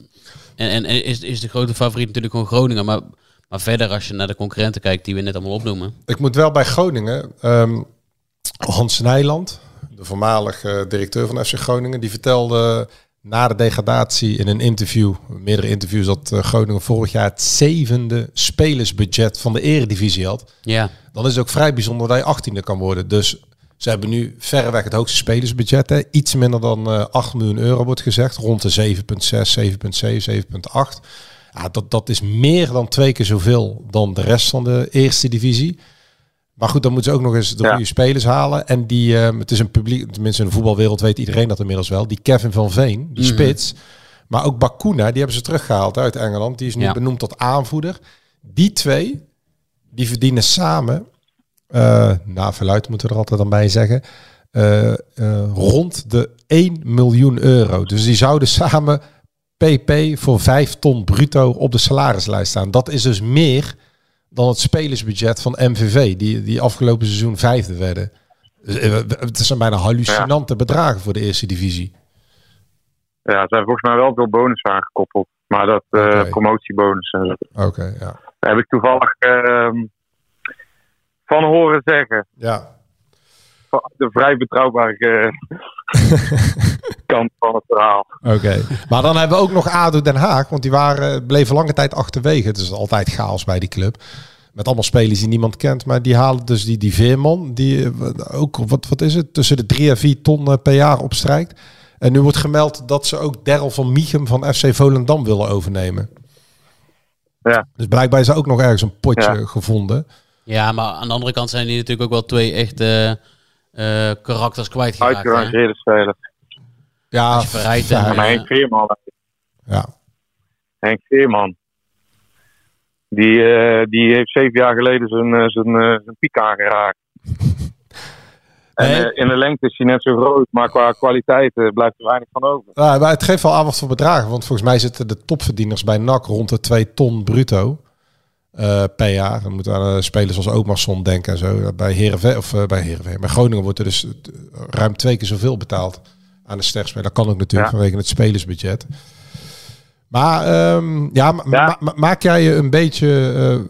en en is, is de grote favoriet natuurlijk gewoon Groningen. Maar, maar verder, als je naar de concurrenten kijkt die we net allemaal opnoemen. Ik moet wel bij Groningen, ehm, Hans Nijland, de voormalig directeur van FC Groningen, die vertelde na de degradatie in een interview, meerdere interviews, dat eh, Groningen vorig jaar het zevende spelersbudget van de eredivisie had. Ja, Dan is het ook vrij bijzonder dat je achttiende kan worden. Dus ze hebben nu verreweg het hoogste spelersbudget. Hè. Iets minder dan eh 8 miljoen euro wordt gezegd. Rond de 7,6, 7,7, 7,8. Ja, dat, dat is meer dan twee keer zoveel dan de rest van de eerste divisie. Maar goed, dan moeten ze ook nog eens de Ja. goede spelers halen. En die, eh, het is een publiek, tenminste in de voetbalwereld weet iedereen dat inmiddels wel. Die Kevin van Veen, die Mhm. spits. Maar ook Bakuna, die hebben ze teruggehaald uit Engeland. Die is nu Ja. benoemd tot aanvoerder. Die twee, die verdienen samen, eh nou verluid moeten we er altijd dan bij zeggen, eh, eh, rond de 1 miljoen euro. Dus die zouden samen pp voor 5 ton bruto op de salarislijst staan. Dat is dus meer dan het spelersbudget van MVV, die, die afgelopen seizoen vijfde werden. Dus, eh, het zijn bijna hallucinante bedragen voor de eerste divisie. Ja, ze hebben volgens mij wel veel bonus aangekoppeld. Maar dat eh, Oké. promotiebonus en zo. Oké, ja. Daar heb ik toevallig ehm, van horen zeggen. Ja. de vrij betrouwbare eh, kant van het verhaal. Oké. Maar dan hebben we ook nog ADO Den Haag. Want die waren, bleven lange tijd achterwege. Het is altijd chaos bij die club. Met allemaal spelers die niemand kent. Maar die halen dus die, die Veerman. Die eh, ook, wat, wat is het? Tussen de 3 en 4 ton eh, per jaar opstrijkt. En nu wordt gemeld dat ze ook Daryl van Miechem van FC Volendam willen overnemen. Ja. Dus blijkbaar is er ook nog ergens een potje Ja. gevonden. Ja, maar aan de andere kant zijn die natuurlijk ook wel twee echte eh, karakters kwijtgeraakt. hè? Uitgerangeerde speler. Ja, verrijdt ja, Maar eh, Henk Veerman, ja. Henk Veerman. Die, eh, die heeft zeven jaar geleden zijn, eh, zijn, eh, zijn piek aangeraakt. En Nee. eh, in de lengte is hij net zo groot, maar qua kwaliteit eh, blijft er weinig van over. Ja, maar het geeft wel aan wat voor bedragen. Want volgens mij zitten de topverdieners bij NAC rond de 2 ton bruto eh, per jaar. Dan moeten we aan eh, spelers als Omarsson denken en zo. Bij Heerenveen, of eh, bij Heerenveen, bij Groningen wordt er dus ruim twee keer zoveel betaald aan de sterspeler. Dat kan ook natuurlijk Ja. vanwege het spelersbudget. Maar ehm, ja, ma- Ja. ma- ma- maak jij je een beetje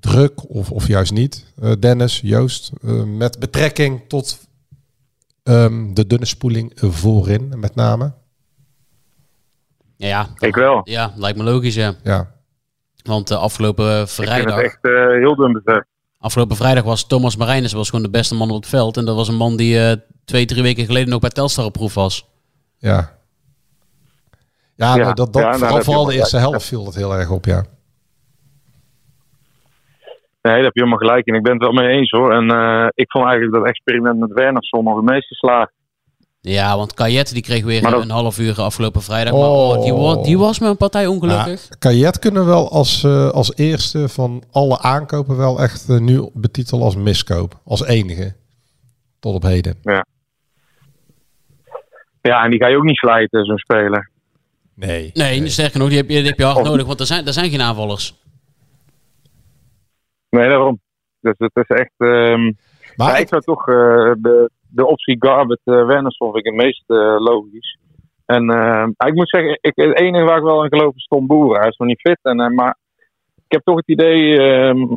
druk of, of juist niet, eh, Dennis, Joost, eh, met betrekking tot ehm, de dunne spoeling voorin met name? Ja, ja, Ik wel. ja, lijkt me logisch, ja. Ja. Want eh, afgelopen eh, Ik vind vrijdag, het echt eh, heel dun bezet. afgelopen vrijdag was Thomas Marijnis was gewoon de beste man op het veld. En dat was een man die eh, twee, drie weken geleden nog bij Telstar op proef was. Ja. Ja, Ja, dat, dat, ja, nou, vooral, vooral de eerste gelijk. helft viel dat heel erg op, ja. Nee, daar heb je helemaal gelijk in. Ik ben het wel mee eens hoor. En eh, ik vond eigenlijk dat experiment met Wernersson nog het meest geslaagd. Ja, want Kajet die kreeg weer dat- een half uur afgelopen vrijdag. Maar Oh. die, wa- die was met een partij ongelukkig. Ja, Kajet kunnen we wel als, eh, als eerste van alle aankopen wel echt eh, nu betitelen als miskoop. Als enige. Tot op heden. Ja, en die ga je ook niet slijten, zo'n speler. Nee. Nee, sterker nog, die heb je, die heb je hard Oh. nodig, want er zijn, er zijn geen aanvallers. Nee, daarom. Dus het is echt... ehm, Maar ja, ik zou toch eh, de, de optie Garbet uh, vind ik het meest eh, logisch. En eh, ik moet zeggen, ik, het enige waar ik wel in geloof is Tom Boeren. Hij is nog niet fit. En, eh, maar ik heb toch het idee, ehm,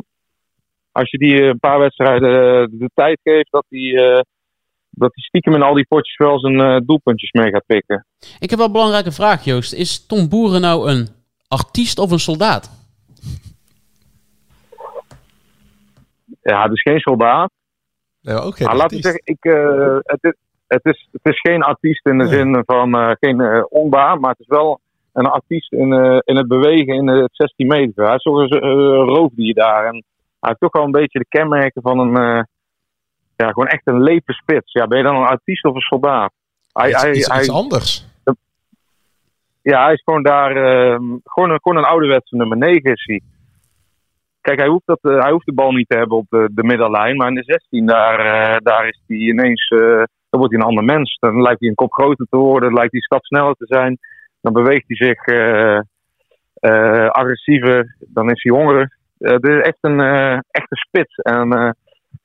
als je die een paar wedstrijden eh, de tijd geeft, dat hij eh, dat hij stiekem in al die potjes wel zijn eh, doelpuntjes mee gaat pikken. Ik heb wel een belangrijke vraag, Joost. Is Tom Boeren nou een artiest of een soldaat? Ja, het is geen soldaat. Nee, ook geen Maar we artiest. zeggen, ik, eh, het, is, het, is, het is geen artiest in de Nee. zin van eh, geen eh, onbaan, maar het is wel een artiest in, in het bewegen in het 16 meter. Hij is toch een uh, roofdier daar. En hij heeft toch wel een beetje de kenmerken van een, ja, gewoon echt een lepe spits. Ja, ben je dan een artiest of een soldaat? Hij, iets, hij, iets, hij, iets anders. ja, hij is gewoon daar, eh, gewoon, een, gewoon een ouderwetse nummer 9 is hij. Kijk, hij hoeft, dat, eh, hij hoeft de bal niet te hebben op de, de middenlijn, maar in de 16 daar, eh, daar is hij ineens, eh, dan wordt hij een ander mens. Dan lijkt hij een kop groter te worden, dan lijkt hij een stap sneller te zijn. Dan beweegt hij zich agressiever, dan is hij hongerig. Dit is echt een echte spits. En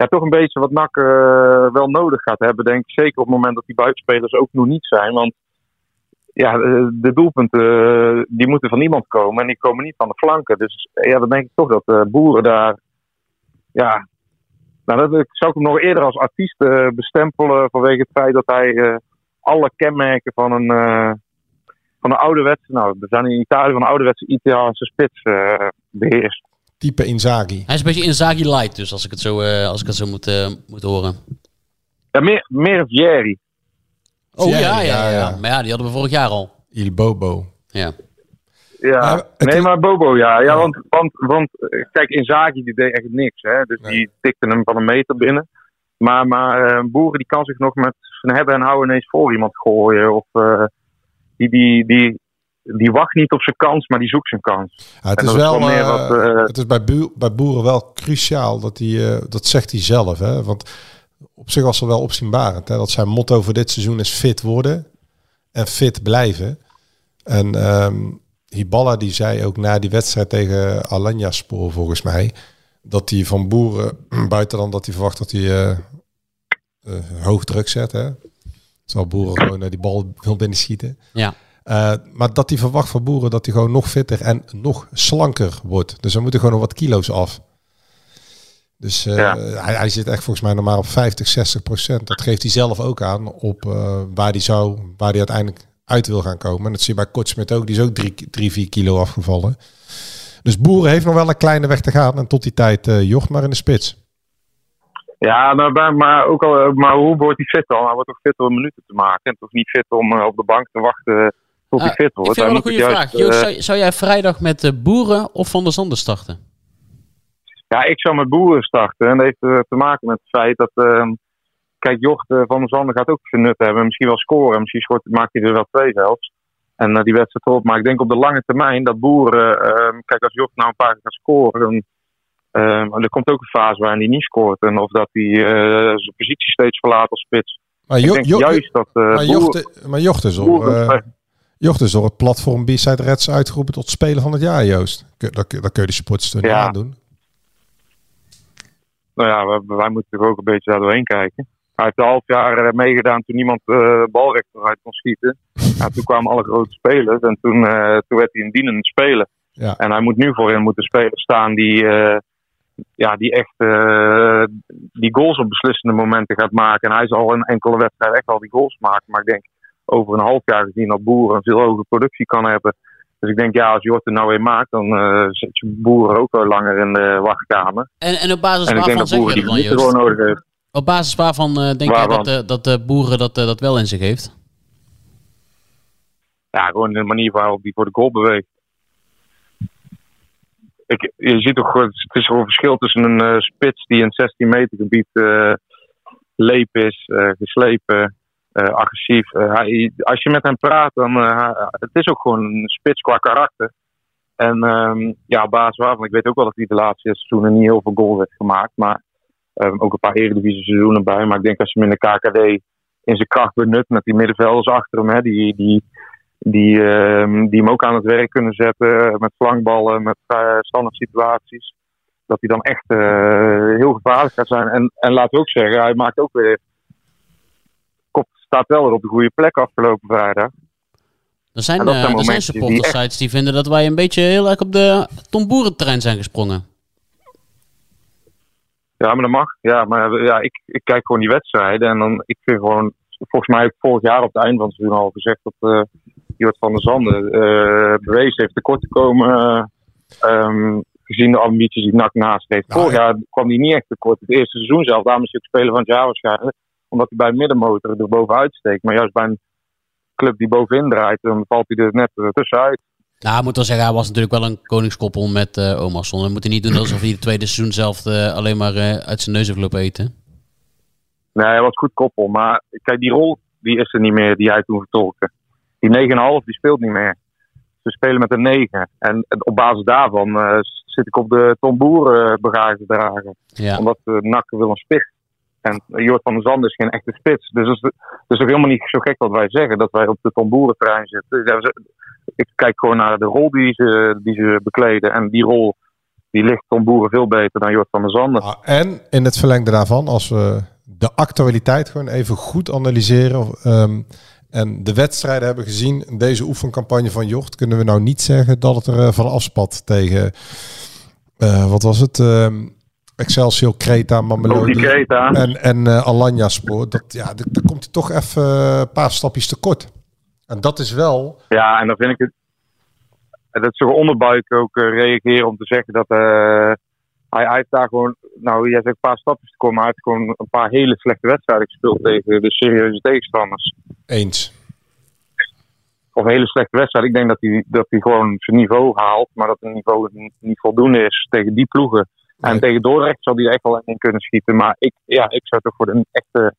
ja, toch een beetje wat eh, wel nodig gaat hebben, denk ik. Zeker op het moment dat die buitenspelers ook nog niet zijn. Want ja, de, de doelpunten eh, die moeten van iemand komen en die komen niet van de flanken. Dus eh, ja, dan denk ik toch dat de boeren daar. Ja, nou, dat ik zou ik hem nog eerder als artiest eh, bestempelen vanwege het feit dat hij eh, alle kenmerken van een, eh, van een ouderwetse, nou, we zijn in Italië van een ouderwetse Italiaanse spits eh, beheerst. Type Inzaghi. Hij is een beetje Inzaghi light, dus als ik het zo, eh, als ik het zo moet, eh, moet horen. Ja, meer, meer Vieri. Oh ja, ja, ja, ja, ja. Maar ja, die hadden we vorig jaar al. Il Bobo. Ja. Ja, Maar het nee, is- maar Bobo, ja. ja Ja. want, want, want eh, kijk, Inzaghi die deed echt niks. Hè? Dus Nee. die tikte hem van een meter binnen. Maar, maar eh, Boeren die kan zich nog met zijn hebben en houden ineens voor iemand gooien. Of eh, die, die, die, die wacht niet op zijn kans, maar die zoekt zijn kans. Ja, het En is dat is wel, wel meer eh, wat, eh, het is bij, bu- bij boeren wel cruciaal dat hij, eh, dat zegt hij zelf, hè? Want op zich was er wel opzienbarend, hè? Dat zijn motto voor dit seizoen is fit worden en fit blijven. En ehm Hiballa die zei ook na die wedstrijd tegen Alanya Spoor volgens mij dat hij van boeren buiten dan dat hij verwacht dat hij eh, eh, hoog druk zet, hè? Zal boeren gewoon eh, die bal wil binnen schieten. Ja. Uh, maar dat hij verwacht van boeren dat hij gewoon nog fitter en nog slanker wordt. Dus er moeten gewoon nog wat kilo's af. Dus eh, Ja. hij, hij zit echt volgens mij nog maar op 50, 60 procent. Dat geeft hij zelf ook aan op eh, waar hij zou, waar hij uiteindelijk uit wil gaan komen. En dat zie je bij Kortsmit ook. Die is ook 3, 4 kilo afgevallen. Dus Boeren heeft nog wel een kleine weg te gaan. En tot die tijd eh Jocht maar in de spits. Ja, maar, maar, ook al, maar hoe wordt hij fit dan? Hij wordt toch fit om minuten te maken. En toch niet fit om op de bank te wachten tot hij Ah, fit ik wordt. vind Hij wel een goede vraag. Joost, zou, zou jij vrijdag met de Boeren of Van der Zanden starten? Ja, ik zou met boeren starten. En dat heeft eh, te maken met het feit dat. ehm, kijk, Jocht eh, van der Zanden gaat ook zijn nut hebben. Misschien wel scoren. Misschien scoort, maakt hij er wel twee zelfs. En eh, die wedstrijd erop. Maar ik denk op de lange termijn dat boeren. ehm, kijk, als Jocht nou een paar keer gaat scoren. Dan, ehm, er komt ook een fase waarin hij niet scoort. En of dat hij zijn positie steeds verlaat als spits. Maar, Jo- Jo- juist dat. maar, Boer- Jocht, maar Jocht is Jocht door het platform B-Side Reds uitgeroepen tot speler van het jaar, Joost. Dat, kun- dat kun je de supporters niet Ja. aandoen. Nou ja, wij, wij moeten er ook een beetje daar doorheen kijken. Hij heeft een half jaar eh, meegedaan toen niemand eh balrecht eruit kon schieten. Ja, toen kwamen alle grote spelers en toen, eh, toen werd hij een dienende speler. Ja. En hij moet nu voorin moeten speler staan die, ja, die echt die goals op beslissende momenten gaat maken. En hij zal al in enkele wedstrijden echt al die goals maken. Maar ik denk over een half jaar gezien dat Boeren een veel hogere productie kan hebben. Dus ik denk, ja, als Jort er nou weer maakt, dan eh, zet je Boeren ook wel langer in de wachtkamer. En, en op basis En waarvan dat zeg je Boeren dat die dan, Joost? nodig heeft. Op basis waarvan eh, denk jij Waarvan? dat, eh, dat de Boeren dat, dat wel in zich heeft? Ja, gewoon de manier waarop hij voor de goal beweegt. Ik, je ziet toch, het is gewoon een verschil tussen een spits die in het 16 meter gebied leep is, geslepen, agressief. Eh, hij, als je met hem praat, dan uh, het is ook gewoon een spits qua karakter. En um, ja, basis waarvan, ik weet ook wel dat hij de laatste seizoenen niet heel veel goals heeft gemaakt. Maar um, ook een paar eredivisie seizoenen bij. Maar ik denk als je hem in de KKD in zijn kracht benut met die middenvelders achter hem, hè, die, die, die, uh, die hem ook aan het werk kunnen zetten met flankballen, met standaard situaties. Dat hij dan echt heel gevaarlijk gaat zijn. En, en laten we ook zeggen, hij maakt ook weer. Staat wel weer op de goede plek afgelopen vrijdag. Er zijn, uh, er zijn supportersites die, echt... die vinden dat wij een beetje heel erg op de Tom Boeren-terrein zijn gesprongen. Ja, maar dat mag. Ja, maar ja, ik, ik kijk gewoon die wedstrijden. En dan, ik vind gewoon, volgens mij heb ik vorig jaar op het einde van het seizoen al gezegd dat uh, Jort van der Zanden uh, bewezen heeft tekort te komen. Um, gezien de ambities die NAC naast heeft. Vorig jaar kwam hij niet echt tekort. Het eerste seizoen zelf, daarom is hij ook speler van het jaar waarschijnlijk. Omdat hij bij een middenmotor er bovenuit steekt. Maar juist bij een club die bovenin draait, dan valt hij er net tussenuit. Nou, ik moet wel zeggen, hij was natuurlijk wel een koningskoppel met uh, Omarsson. We moeten niet doen alsof hij het tweede seizoen zelf uh, alleen maar uh, uit zijn neus heeft lopen eten. Nee, hij was goed koppel. Maar kijk, die rol die is er niet meer die hij toen vertolkte. Die 9,5 die speelt niet meer. Ze spelen met een 9. En op basis daarvan uh, zit ik op de Tom Boer bagage dragen. Ja. Omdat uh, NAC wil een spits. En Jort van der Zanden is geen echte spits. Dus het is, ook helemaal niet zo gek wat wij zeggen. Dat wij op de Tom Boeren terrein zitten. Ik kijk gewoon naar de rol die ze, die ze bekleden. En die rol die ligt Tom Boeren veel beter dan Jort van der Zanden. Ah, en in het verlengde daarvan, als we de actualiteit gewoon even goed analyseren... Um, en de wedstrijden hebben gezien, deze oefencampagne van Jocht, kunnen we nou niet zeggen dat het er uh, van afspat tegen, uh, wat was het, uh, Excelsior, Creta, Mamelodi Creta. en, en uh, Alanya Spoor. Dat, ja, daar komt hij toch even een paar stapjes tekort. En dat is wel... Ja, en dan vind ik het, dat ze onderbuik ook uh, reageren om te zeggen dat uh, hij, hij heeft daar gewoon, nou jij zegt een paar stapjes te komen, maar hij heeft gewoon een paar hele slechte wedstrijden gespeeld tegen de serieuze tegenstanders. Eens. Of een hele slechte wedstrijd. Ik denk dat hij, dat hij gewoon zijn niveau haalt, maar dat het niveau niet voldoende is tegen die ploegen. En tegen Dordrecht zal hij er echt wel in kunnen schieten. Maar ik, ja, ik zou toch voor een echte,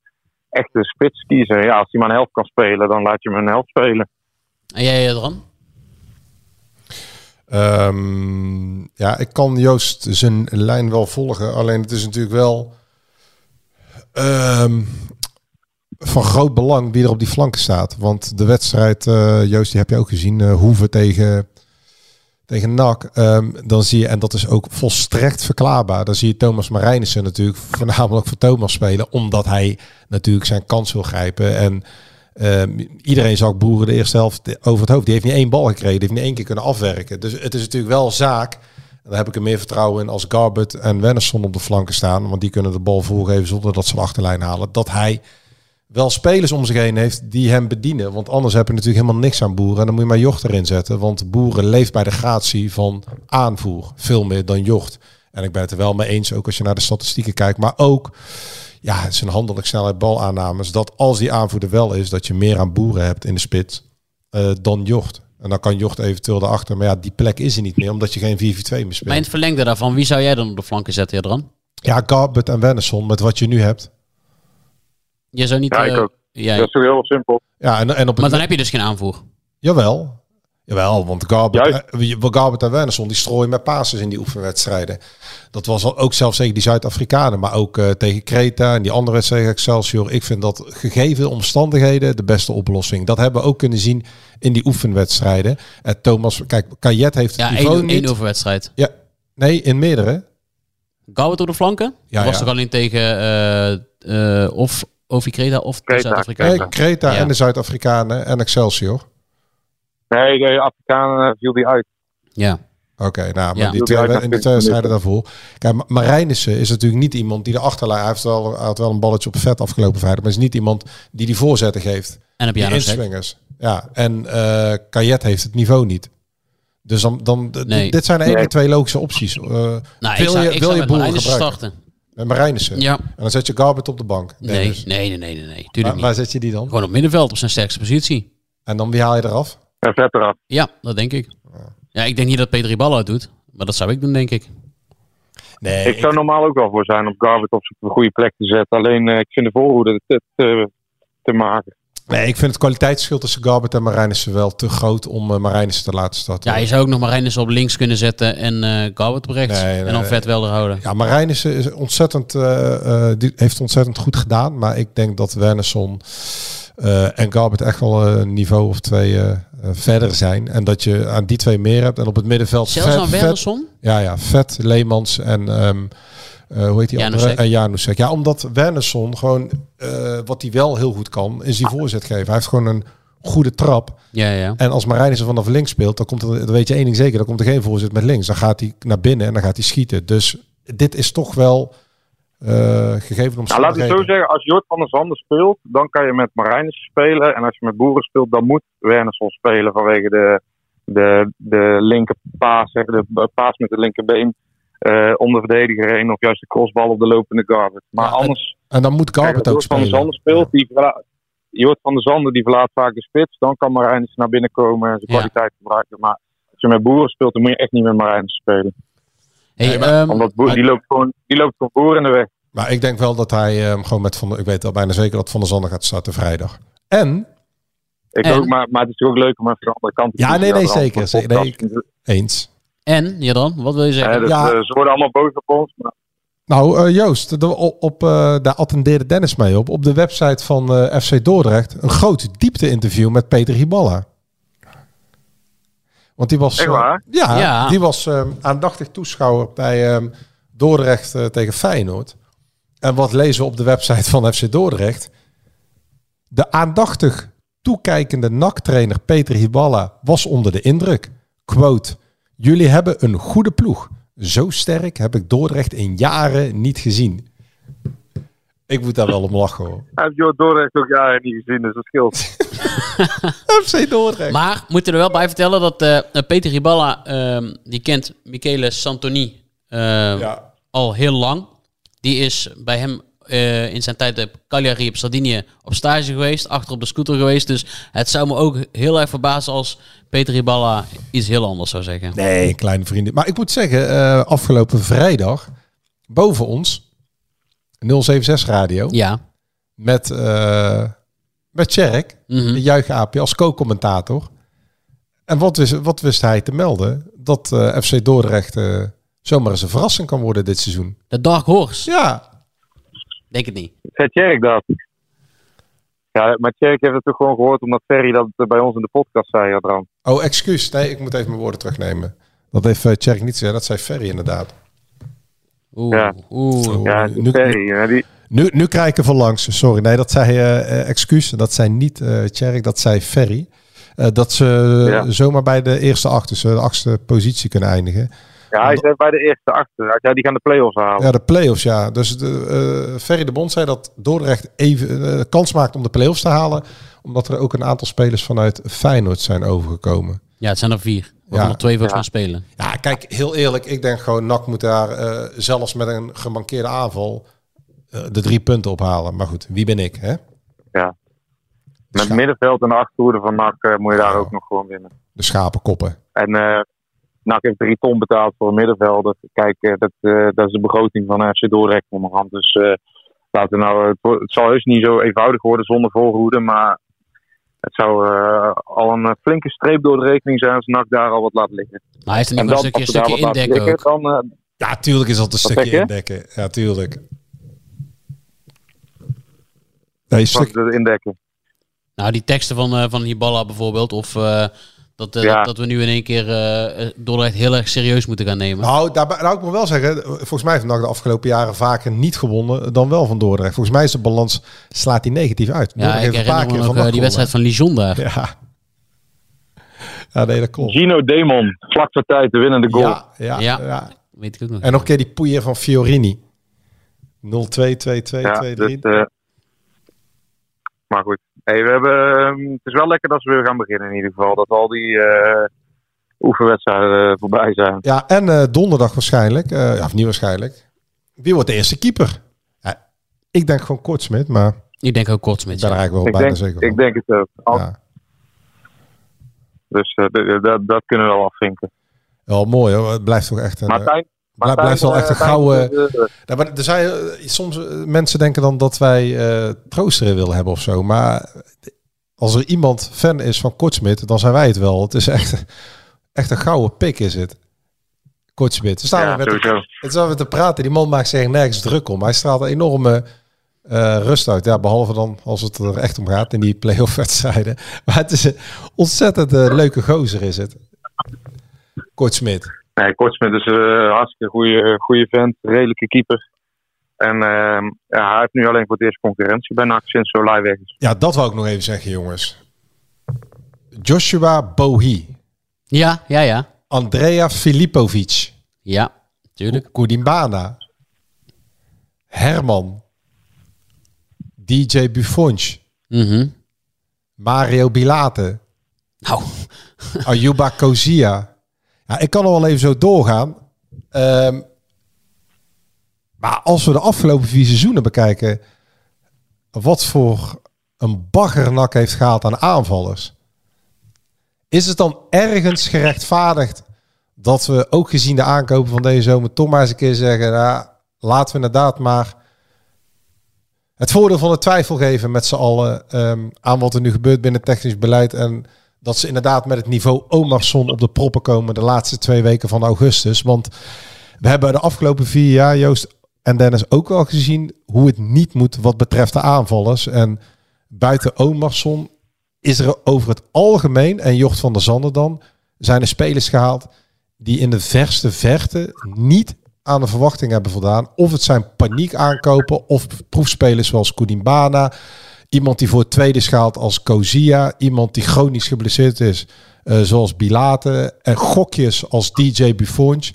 echte spits kiezen. Ja, als hij maar een helft kan spelen, dan laat je hem een helft spelen. En jij, Adran? Um, ja, ik kan Joost zijn lijn wel volgen. Alleen het is natuurlijk wel um, van groot belang wie er op die flanken staat. Want de wedstrijd, uh, Joost, die heb je ook gezien. Uh, Hoeven tegen, tegen NAC. Um, dan zie je, en dat is ook volstrekt verklaarbaar. Dan zie je Thomas Marijnissen natuurlijk voornamelijk voor Thomas spelen. Omdat hij natuurlijk zijn kans wil grijpen. En Um, iedereen zag Boeren de eerste helft over het hoofd. Die heeft niet één bal gekregen. Die heeft niet één keer kunnen afwerken. Dus het is natuurlijk wel zaak En daar heb ik er meer vertrouwen in als Garbert en Wennerson op de flanken staan. Want die kunnen de bal voorgeven zonder dat ze de achterlijn halen. Dat hij wel spelers om zich heen heeft die hem bedienen. Want anders heb je natuurlijk helemaal niks aan Boeren. En dan moet je maar Jocht erin zetten. Want Boeren leeft bij de gratie van aanvoer. Veel meer dan Jocht. En ik ben het er wel mee eens, ook als je naar de statistieken kijkt. Maar ook ja, zijn handelijk snelheid balaannames. Dat als die aanvoerder wel is, dat je meer aan Boeren hebt in de spits eh, dan Jocht. En dan kan Jocht eventueel erachter. Maar ja, die plek is er niet meer, omdat je geen 4-4-2 meer Maar in speelt. het verlengde daarvan, wie zou jij dan op de flanken zetten, Jadran? Ja, Garbert en Wennerson, met wat je nu hebt. Je zou niet... Ja, ik eh, ook. jij- Dat is toch heel simpel. Ja, en, en op het maar dan heb je dus geen aanvoer. Jawel. Jawel, want Garbert, Garbert en Wernersson die strooien met passes in die oefenwedstrijden. Dat was al, ook zelfs tegen die Zuid-Afrikanen, maar ook eh, tegen Kreta en die andere wedstrijd tegen Excelsior. Ik vind dat gegeven omstandigheden de beste oplossing. Dat hebben we ook kunnen zien in die oefenwedstrijden. En Thomas, kijk, Kajet heeft het Ja, niveau één, niet. één overwedstrijd. Ja, nee, in meerdere. Gouwet op de flanken? Ja, Ja, was ja. toch alleen tegen eh, eh, of Ovi Kreta of de Kreta, Zuid-Afrikanen? Nee, Kreta Ja. en de Zuid-Afrikanen en Excelsior. Nee, de Afrikanen eh, viel die uit. Ja. Oké, nou, maar Ja. die twee, in die twee wedstrijden daarvoor. Kijk, Ma- Marijnissen is natuurlijk niet iemand die de achterlijn... Hij heeft wel, hij had wel een balletje op vet afgelopen vrijdag... maar is niet iemand die die voorzetten geeft. En heb jij inswingers. Ja, en eh Kajet heeft het niveau niet. Dus dan, dan Nee. dit zijn de enige Nee. twee logische opties. Eh, Nou, ik wil zou, je, ik wil zou je met boeren gebruiken? starten. Met Marijnissen. Ja. En dan zet je Garbert op de bank. Nee, nee, nee, nee, nee, nee. Waar, Tuurlijk waar zet je die dan? Gewoon op middenveld op zijn sterkste positie. En dan wie haal je eraf? En vet eraf. Ja, dat denk ik. Ja, ik denk niet dat Peter Riballa het doet. Maar dat zou ik doen, denk ik. Nee, Ik zou normaal ook wel voor zijn om Garvert op zijn goede plek te zetten. Alleen eh, ik vind de voorhoede te, te, te mager. Nee, ik vind het kwaliteitsverschil tussen Garbert en Marijnissen wel te groot om uh, Marijnissen te laten starten. Ja, je zou ook nog Marijnissen op links kunnen zetten en eh Gouwet op rechts. Nee, nee, en dan vet wel houden. Ja, Marijnissen is ontzettend, eh, die heeft ontzettend goed gedaan. Maar ik denk dat Wernersson en Garbert echt wel een niveau of twee verder zijn. En dat je aan die twee meer hebt. En op het middenveld Zelfs vet, aan vet, Wernersson? ja, ja, vet, Leemans en ehm, eh, hoe heet die andere? Janusek. Ja, omdat Wernersson gewoon, eh, wat hij wel heel goed kan, is die voorzet geven. Hij heeft gewoon een goede trap. Ja, ja. En als Marijnissen vanaf links speelt, dan komt er, dan weet je één ding zeker, dan komt er geen voorzet met links. Dan gaat hij naar binnen en dan gaat hij schieten. Dus dit is toch wel eh, gegeven Nou, laat ik zo zeggen. Als Jort van der Zanden speelt, dan kan je met Marijnissen spelen. En als je met Boeren speelt, dan moet Wernersson spelen vanwege de, de, de linker paas, zeg, de paas met het linkerbeen. Eh om de verdediger heen of juist de crossbal op de lopende Garvert. Maar Ja, anders, En dan moet Garbert als ook Jort van der spelen. Zanden speelt, die verla- Jort van der Zanden die verlaat vaak de spits. Dan kan Marijnissen naar binnen komen en zijn Ja. kwaliteit gebruiken. Maar als je met Boeren speelt, dan moet je echt niet met Marijnissen spelen. Hey, Nee, ehm, Omdat Boer, die loopt gewoon, die loopt gewoon Boeren in de weg. Maar ik denk wel dat hij eh, gewoon met Van der, ik weet al bijna zeker dat Van der Zanden gaat starten vrijdag. En, Ik En? ook, maar, maar het is ook leuk om even de andere kant te Ja, nee, nee, zeker, podcast. eens. En, Jadran, wat wil je zeggen? Dus, Ja. eh, ze worden allemaal boos op ons. Maar Nou, eh, Joost, de- op, eh, daar attendeerde Dennis mee op. Op de website van eh, FC Dordrecht een groot diepte-interview met Peter Hiballa. Want die was, ja, Ja. die was eh, aandachtig toeschouwer bij eh, Dordrecht tegen Feyenoord. En wat lezen we op de website van FC Dordrecht? De aandachtig toekijkende NAC-trainer Peter Hiballa was onder de indruk. Quote, jullie hebben een goede ploeg. Zo sterk heb ik Dordrecht in jaren niet gezien. Ik moet daar wel om lachen hoor. hij heeft Jort Dordrecht ook jaren niet gezien, dus dat scheelt. FC Dordrecht. Maar moet er wel bij vertellen dat eh, Peter Riballa, ehm, die kent Michele Santoni eh, Ja. al heel lang. Die is bij hem eh, in zijn tijd op Cagliari op Sardinië op stage geweest, achter op de scooter geweest. Dus het zou me ook heel erg verbazen als Peter Riballa iets heel anders zou zeggen. Nee, kleine vrienden. Maar ik moet zeggen, eh, afgelopen vrijdag boven ons 076 radio Ja. met uh, met Tjerk, Mhm. de juichaapje als co-commentator. En wat wist, wat wist hij te melden? Dat eh, FC Dordrecht eh, zomaar eens een verrassing kan worden dit seizoen. De Dark Horse. Ja, Denk het niet. Zei Tjerk dat? Ja, maar Tjerk heeft het toch gewoon gehoord omdat Ferry dat bij ons in de podcast zei, trouwens. Oh, excuus. Nee, ik moet even mijn woorden terugnemen. Dat heeft uh, Tjerk niet gezegd. Dat zei Ferry inderdaad. Oeh, Ja. oeh. Ja, nu, Ferry. Ja, die, nu, nu krijg ik er van langs. Sorry. Nee, dat zei uh, excuus. Dat zei niet uh, Tjerk. Dat zei Ferry. Uh, dat ze Ja. zomaar bij de eerste acht, dus de achtste positie kunnen eindigen. Ja, hij zei bij de eerste achter. Zei, die gaan de play-offs halen. Ja, de play-offs, ja. Dus de, eh, Ferry de Bond zei dat Dordrecht even eh, kans maakt om de play-offs te halen. Omdat er ook een aantal spelers vanuit Feyenoord zijn overgekomen. Ja, het zijn er vier. We Ja. nog twee voor Ja. gaan spelen. Ja, kijk, heel eerlijk. Ik denk gewoon, NAC moet daar eh, zelfs met een gemankeerde aanval eh, de drie punten ophalen. Maar goed, wie ben ik, hè? Met Scha- middenveld en de achterhoede van NAC eh, moet je daar Ja. ook nog gewoon winnen. De schapenkoppen. En eh NAC heeft drie ton betaald voor een middenvelder. Kijk, eh, dat, eh, dat is de begroting van FC Dordrecht onderhand. Dus eh, laten we nou, het, zal heus niet zo eenvoudig worden zonder voorhoede. Maar het zou eh, al een flinke streep door de rekening zijn als NAC daar al wat laat liggen. Maar hij is er niet een stukje, stukje indekken liggen, ook. dan, Ja, tuurlijk is dat een stukje je? indekken. Ja, tuurlijk. Nee, stuk, indekken. Nou, die teksten van, eh van Hiballa bijvoorbeeld. Of eh, dat, eh, Ja. dat, dat we nu in één keer eh Dordrecht heel erg serieus moeten gaan nemen. Nou, daarbij, nou, ik moet wel zeggen, volgens mij heeft NAC de afgelopen jaren vaker niet gewonnen dan wel van Dordrecht. Volgens mij is de balans, slaat die negatief uit. ja, Dordrecht ik heeft een paar herinner me keer nog eh, die wedstrijd van Lijon daar. Ja. Ja, nee, dat klopt. Gino Demon, vlak voor tijd de winnende goal. Ja, ja, Ja. ja. Weet ik ook nog. En nog een keer die poeier van Fiorini. 0-2, 2-2, 2-3. Ja, dus, eh, maar goed. Hey, we hebben, ehm, het is wel lekker dat we weer gaan beginnen in ieder geval. Dat al die eh, oefenwedstrijden eh, voorbij zijn. Ja, en eh, donderdag waarschijnlijk, eh, ja, of niet waarschijnlijk. Wie wordt de eerste keeper? Ja, ik denk gewoon Kortsmit, maar Ik denk ook ik Kortsmit. ben er eigenlijk wel Ik bijna denk, zeker van. ik denk het ook. Al- Ja. Dus dat, dat kunnen we wel afvinken. Wel mooi hoor, het blijft toch echt een... Martijn, blijft wel echt een eh, gouden- Ja, maar er zijn eh, soms eh, mensen denken dan dat wij eh troosteren willen hebben of zo. Maar als er iemand fan is van Kortsmit, dan zijn wij het wel. Het is echt, echt een gouden pik is het. Kortsmit. We staan Ja, met sowieso. het staan we te praten. Die man maakt zich nergens druk om. Hij straalt een enorme rust uit. Ja, behalve dan als het er echt om gaat in die play-off wedstrijden. Maar het is een ontzettend leuke gozer is het. Kortsmit. Nee, Kortsmit is een hartstikke goede, goede vent, redelijke keeper. En ehm, ja, hij heeft nu alleen voor het eerst concurrentie bij NAC sinds Solai weg is. Ja, dat wou ik nog even zeggen, jongens. Joshua Bohi. Ja, ja, ja. Andrea Filipovic. Ja, tuurlijk. Kudimbana. Herman. DJ Buffonch. Mhm. Mario Bilate. Nou, Ayuba Kozia. Ja, ik kan nog wel even zo doorgaan. Ehm, maar als we de afgelopen vier seizoenen bekijken... wat voor een baggernak heeft gehaald aan aanvallers... is het dan ergens gerechtvaardigd... dat we ook gezien de aankopen van deze zomer... toch maar eens een keer zeggen... Nou, laten we inderdaad maar... het voordeel van de twijfel geven met z'n allen... ehm, aan wat er nu gebeurt binnen technisch beleid... en dat ze inderdaad met het niveau Omarsson op de proppen komen de laatste twee weken van augustus. Want we hebben de afgelopen vier jaar, Joost en Dennis, ook wel gezien hoe het niet moet wat betreft de aanvallers. En buiten Omarsson is er over het algemeen, en Jocht van der Zanden dan, zijn er spelers gehaald die in de verste verte niet aan de verwachting hebben voldaan. Of het zijn paniek aankopen of proefspelers zoals Koudimbana. Iemand die voor het tweede schaalt als Kozia. Iemand die chronisch geblesseerd is eh, zoals Bilate. En gokjes als DJ Buffonch.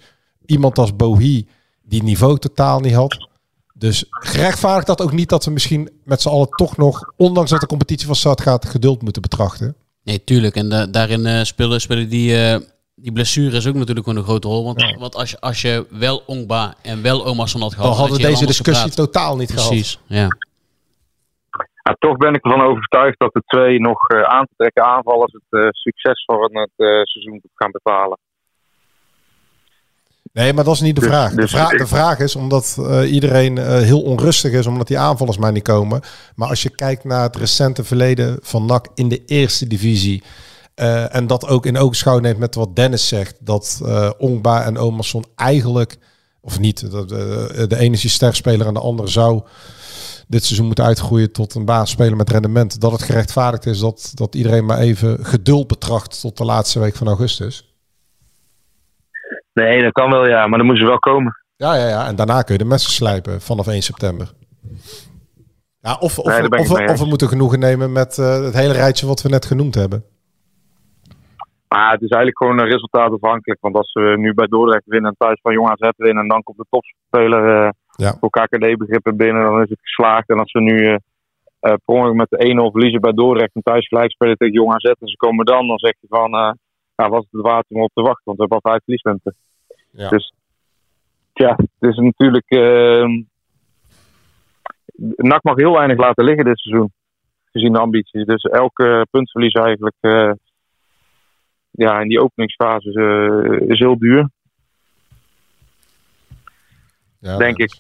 Iemand als Bohi die niveau totaal niet had. Dus gerechtvaardigt dat ook niet dat we misschien met z'n allen toch nog, ondanks dat de competitie van start gaat, geduld moeten betrachten. nee, tuurlijk. En da- daarin eh, spelen, spelen die, eh, die blessures ook natuurlijk gewoon een grote rol. Want, want als, je, als je wel Ongba en wel Omarsson had gehad... Dan hadden had we deze discussie totaal niet gehad. Precies, ja. Toch ben ik ervan overtuigd dat de twee nog eh, aan te trekken aanvallers het eh, succes van het eh, seizoen gaan bepalen. Nee, maar dat is niet de Dus- vraag. De, dus vra- ik- de vraag is omdat iedereen heel onrustig is omdat die aanvallers maar niet komen. Maar als je kijkt naar het recente verleden van NAC in de eerste divisie. en dat ook in oogschouw neemt met wat Dennis zegt. Dat Ongba en Omerson eigenlijk, of niet, dat, eh, de ene is sterspeler en de andere zou dit seizoen moeten uitgroeien tot een baasspeler met rendement. Dat het gerechtvaardigd is dat, dat iedereen maar even geduld betracht tot de laatste week van augustus. Nee, dat kan wel ja, maar dan moeten ze wel komen. Ja, ja, ja. En daarna kun je de messen slijpen vanaf 1 september. Ja, of, of, Nee, of, we, of we eens. moeten genoegen nemen met eh, het hele rijtje wat we net genoemd hebben. Maar het is eigenlijk gewoon een resultaatafhankelijk. Want als we nu bij Dordrecht winnen en thuis van Jong AZ winnen... en dan komt de topspeler eh, Ja. voor KKD-begrippen binnen, dan is het geslaagd. En als we nu ongeluk met de 1-0 verliezen bij Dordrecht... en thuis gelijk spelen tegen Jong AZ en ze komen dan... dan zeg je van, eh nou, was het het waard om op te wachten? Want we hebben al vijf verliespunten. Ja. Dus ja, het is natuurlijk... eh NAC mag heel weinig laten liggen dit seizoen. Gezien de ambities. Dus elke puntverlies eigenlijk... ja, in die openingsfase is, is heel duur, Ja, denk ik.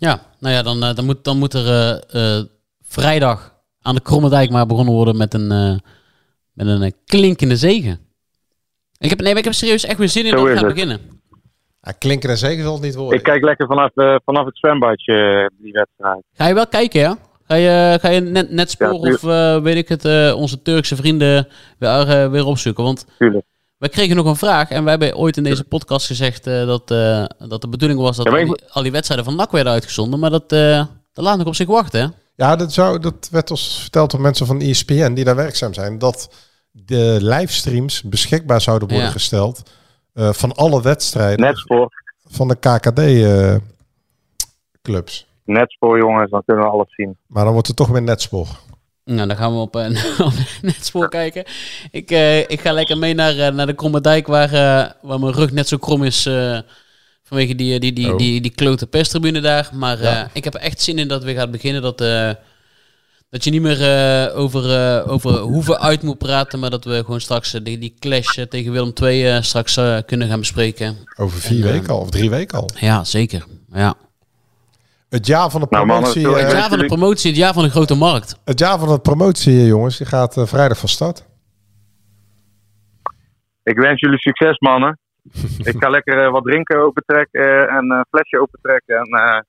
Ja, nou ja, dan, eh, dan, moet, dan moet er eh, eh, vrijdag aan de Kromme Dijk maar begonnen worden met een, eh, met een klinkende zegen. Ik heb, nee, maar ik heb serieus echt weer zin in Zo dat we gaan het. beginnen. Ja, klinken en zeker zal het niet worden. Ik kijk lekker vanaf, eh, vanaf het zwembadje, die wedstrijd. Ga je wel kijken, ja? Ga je, ga je net, net spoor Ja, of weet ik het, eh, onze Turkse vrienden weer, weer opzoeken? Want Tuurlijk. Wij kregen nog een vraag en wij hebben ooit in deze podcast gezegd eh, dat, eh, dat de bedoeling was dat Ja, al, die, al die wedstrijden van NAC werden uitgezonden. Maar dat, eh, dat laat nog op zich wachten, hè? Ja, dat, zou, dat werd ons verteld door mensen van ESPN die daar werkzaam zijn. Dat de livestreams beschikbaar zouden worden Ja. gesteld eh, van alle wedstrijden Net voor, van de KKD-clubs. net voor jongens, dan kunnen we alles zien. maar dan wordt het toch weer netspoor. Nou, dan gaan we op, eh, op Netspoor kijken. Ik, eh, ik ga lekker mee naar, eh, naar de Kromme Dijk, waar, waar mijn rug net zo krom is vanwege die, die, die, Oh. die, die klote perstribune daar. Maar Ja. ik heb echt zin in dat we gaan beginnen. Dat, dat je niet meer over, over hoeven uit moet praten, maar dat we gewoon straks die, die clash tegen Willem II straks kunnen gaan bespreken. Over vier En, weken al, of drie weken al. Ja, zeker. Ja. Het jaar van de Nou, mannen, promotie, eh, Het jaar van de promotie, het jaar van de grote markt. het jaar van de promotie, eh, jongens, die gaat eh, vrijdag van start. Ik wens jullie succes, mannen. ik ga lekker wat drinken opentrekken en een flesje opentrekken. En eh,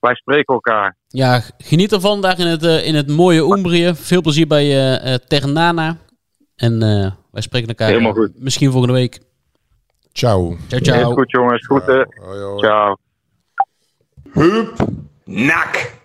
wij spreken elkaar. Ja, geniet ervan daar in het, in het mooie Umbrië. Veel plezier bij Ternana. En eh, wij spreken elkaar Helemaal goed. misschien volgende week. Ciao. Ciao, Is ciao. goed, jongens. Groeten. Hoi, hoi. Ciao. Hup, nak.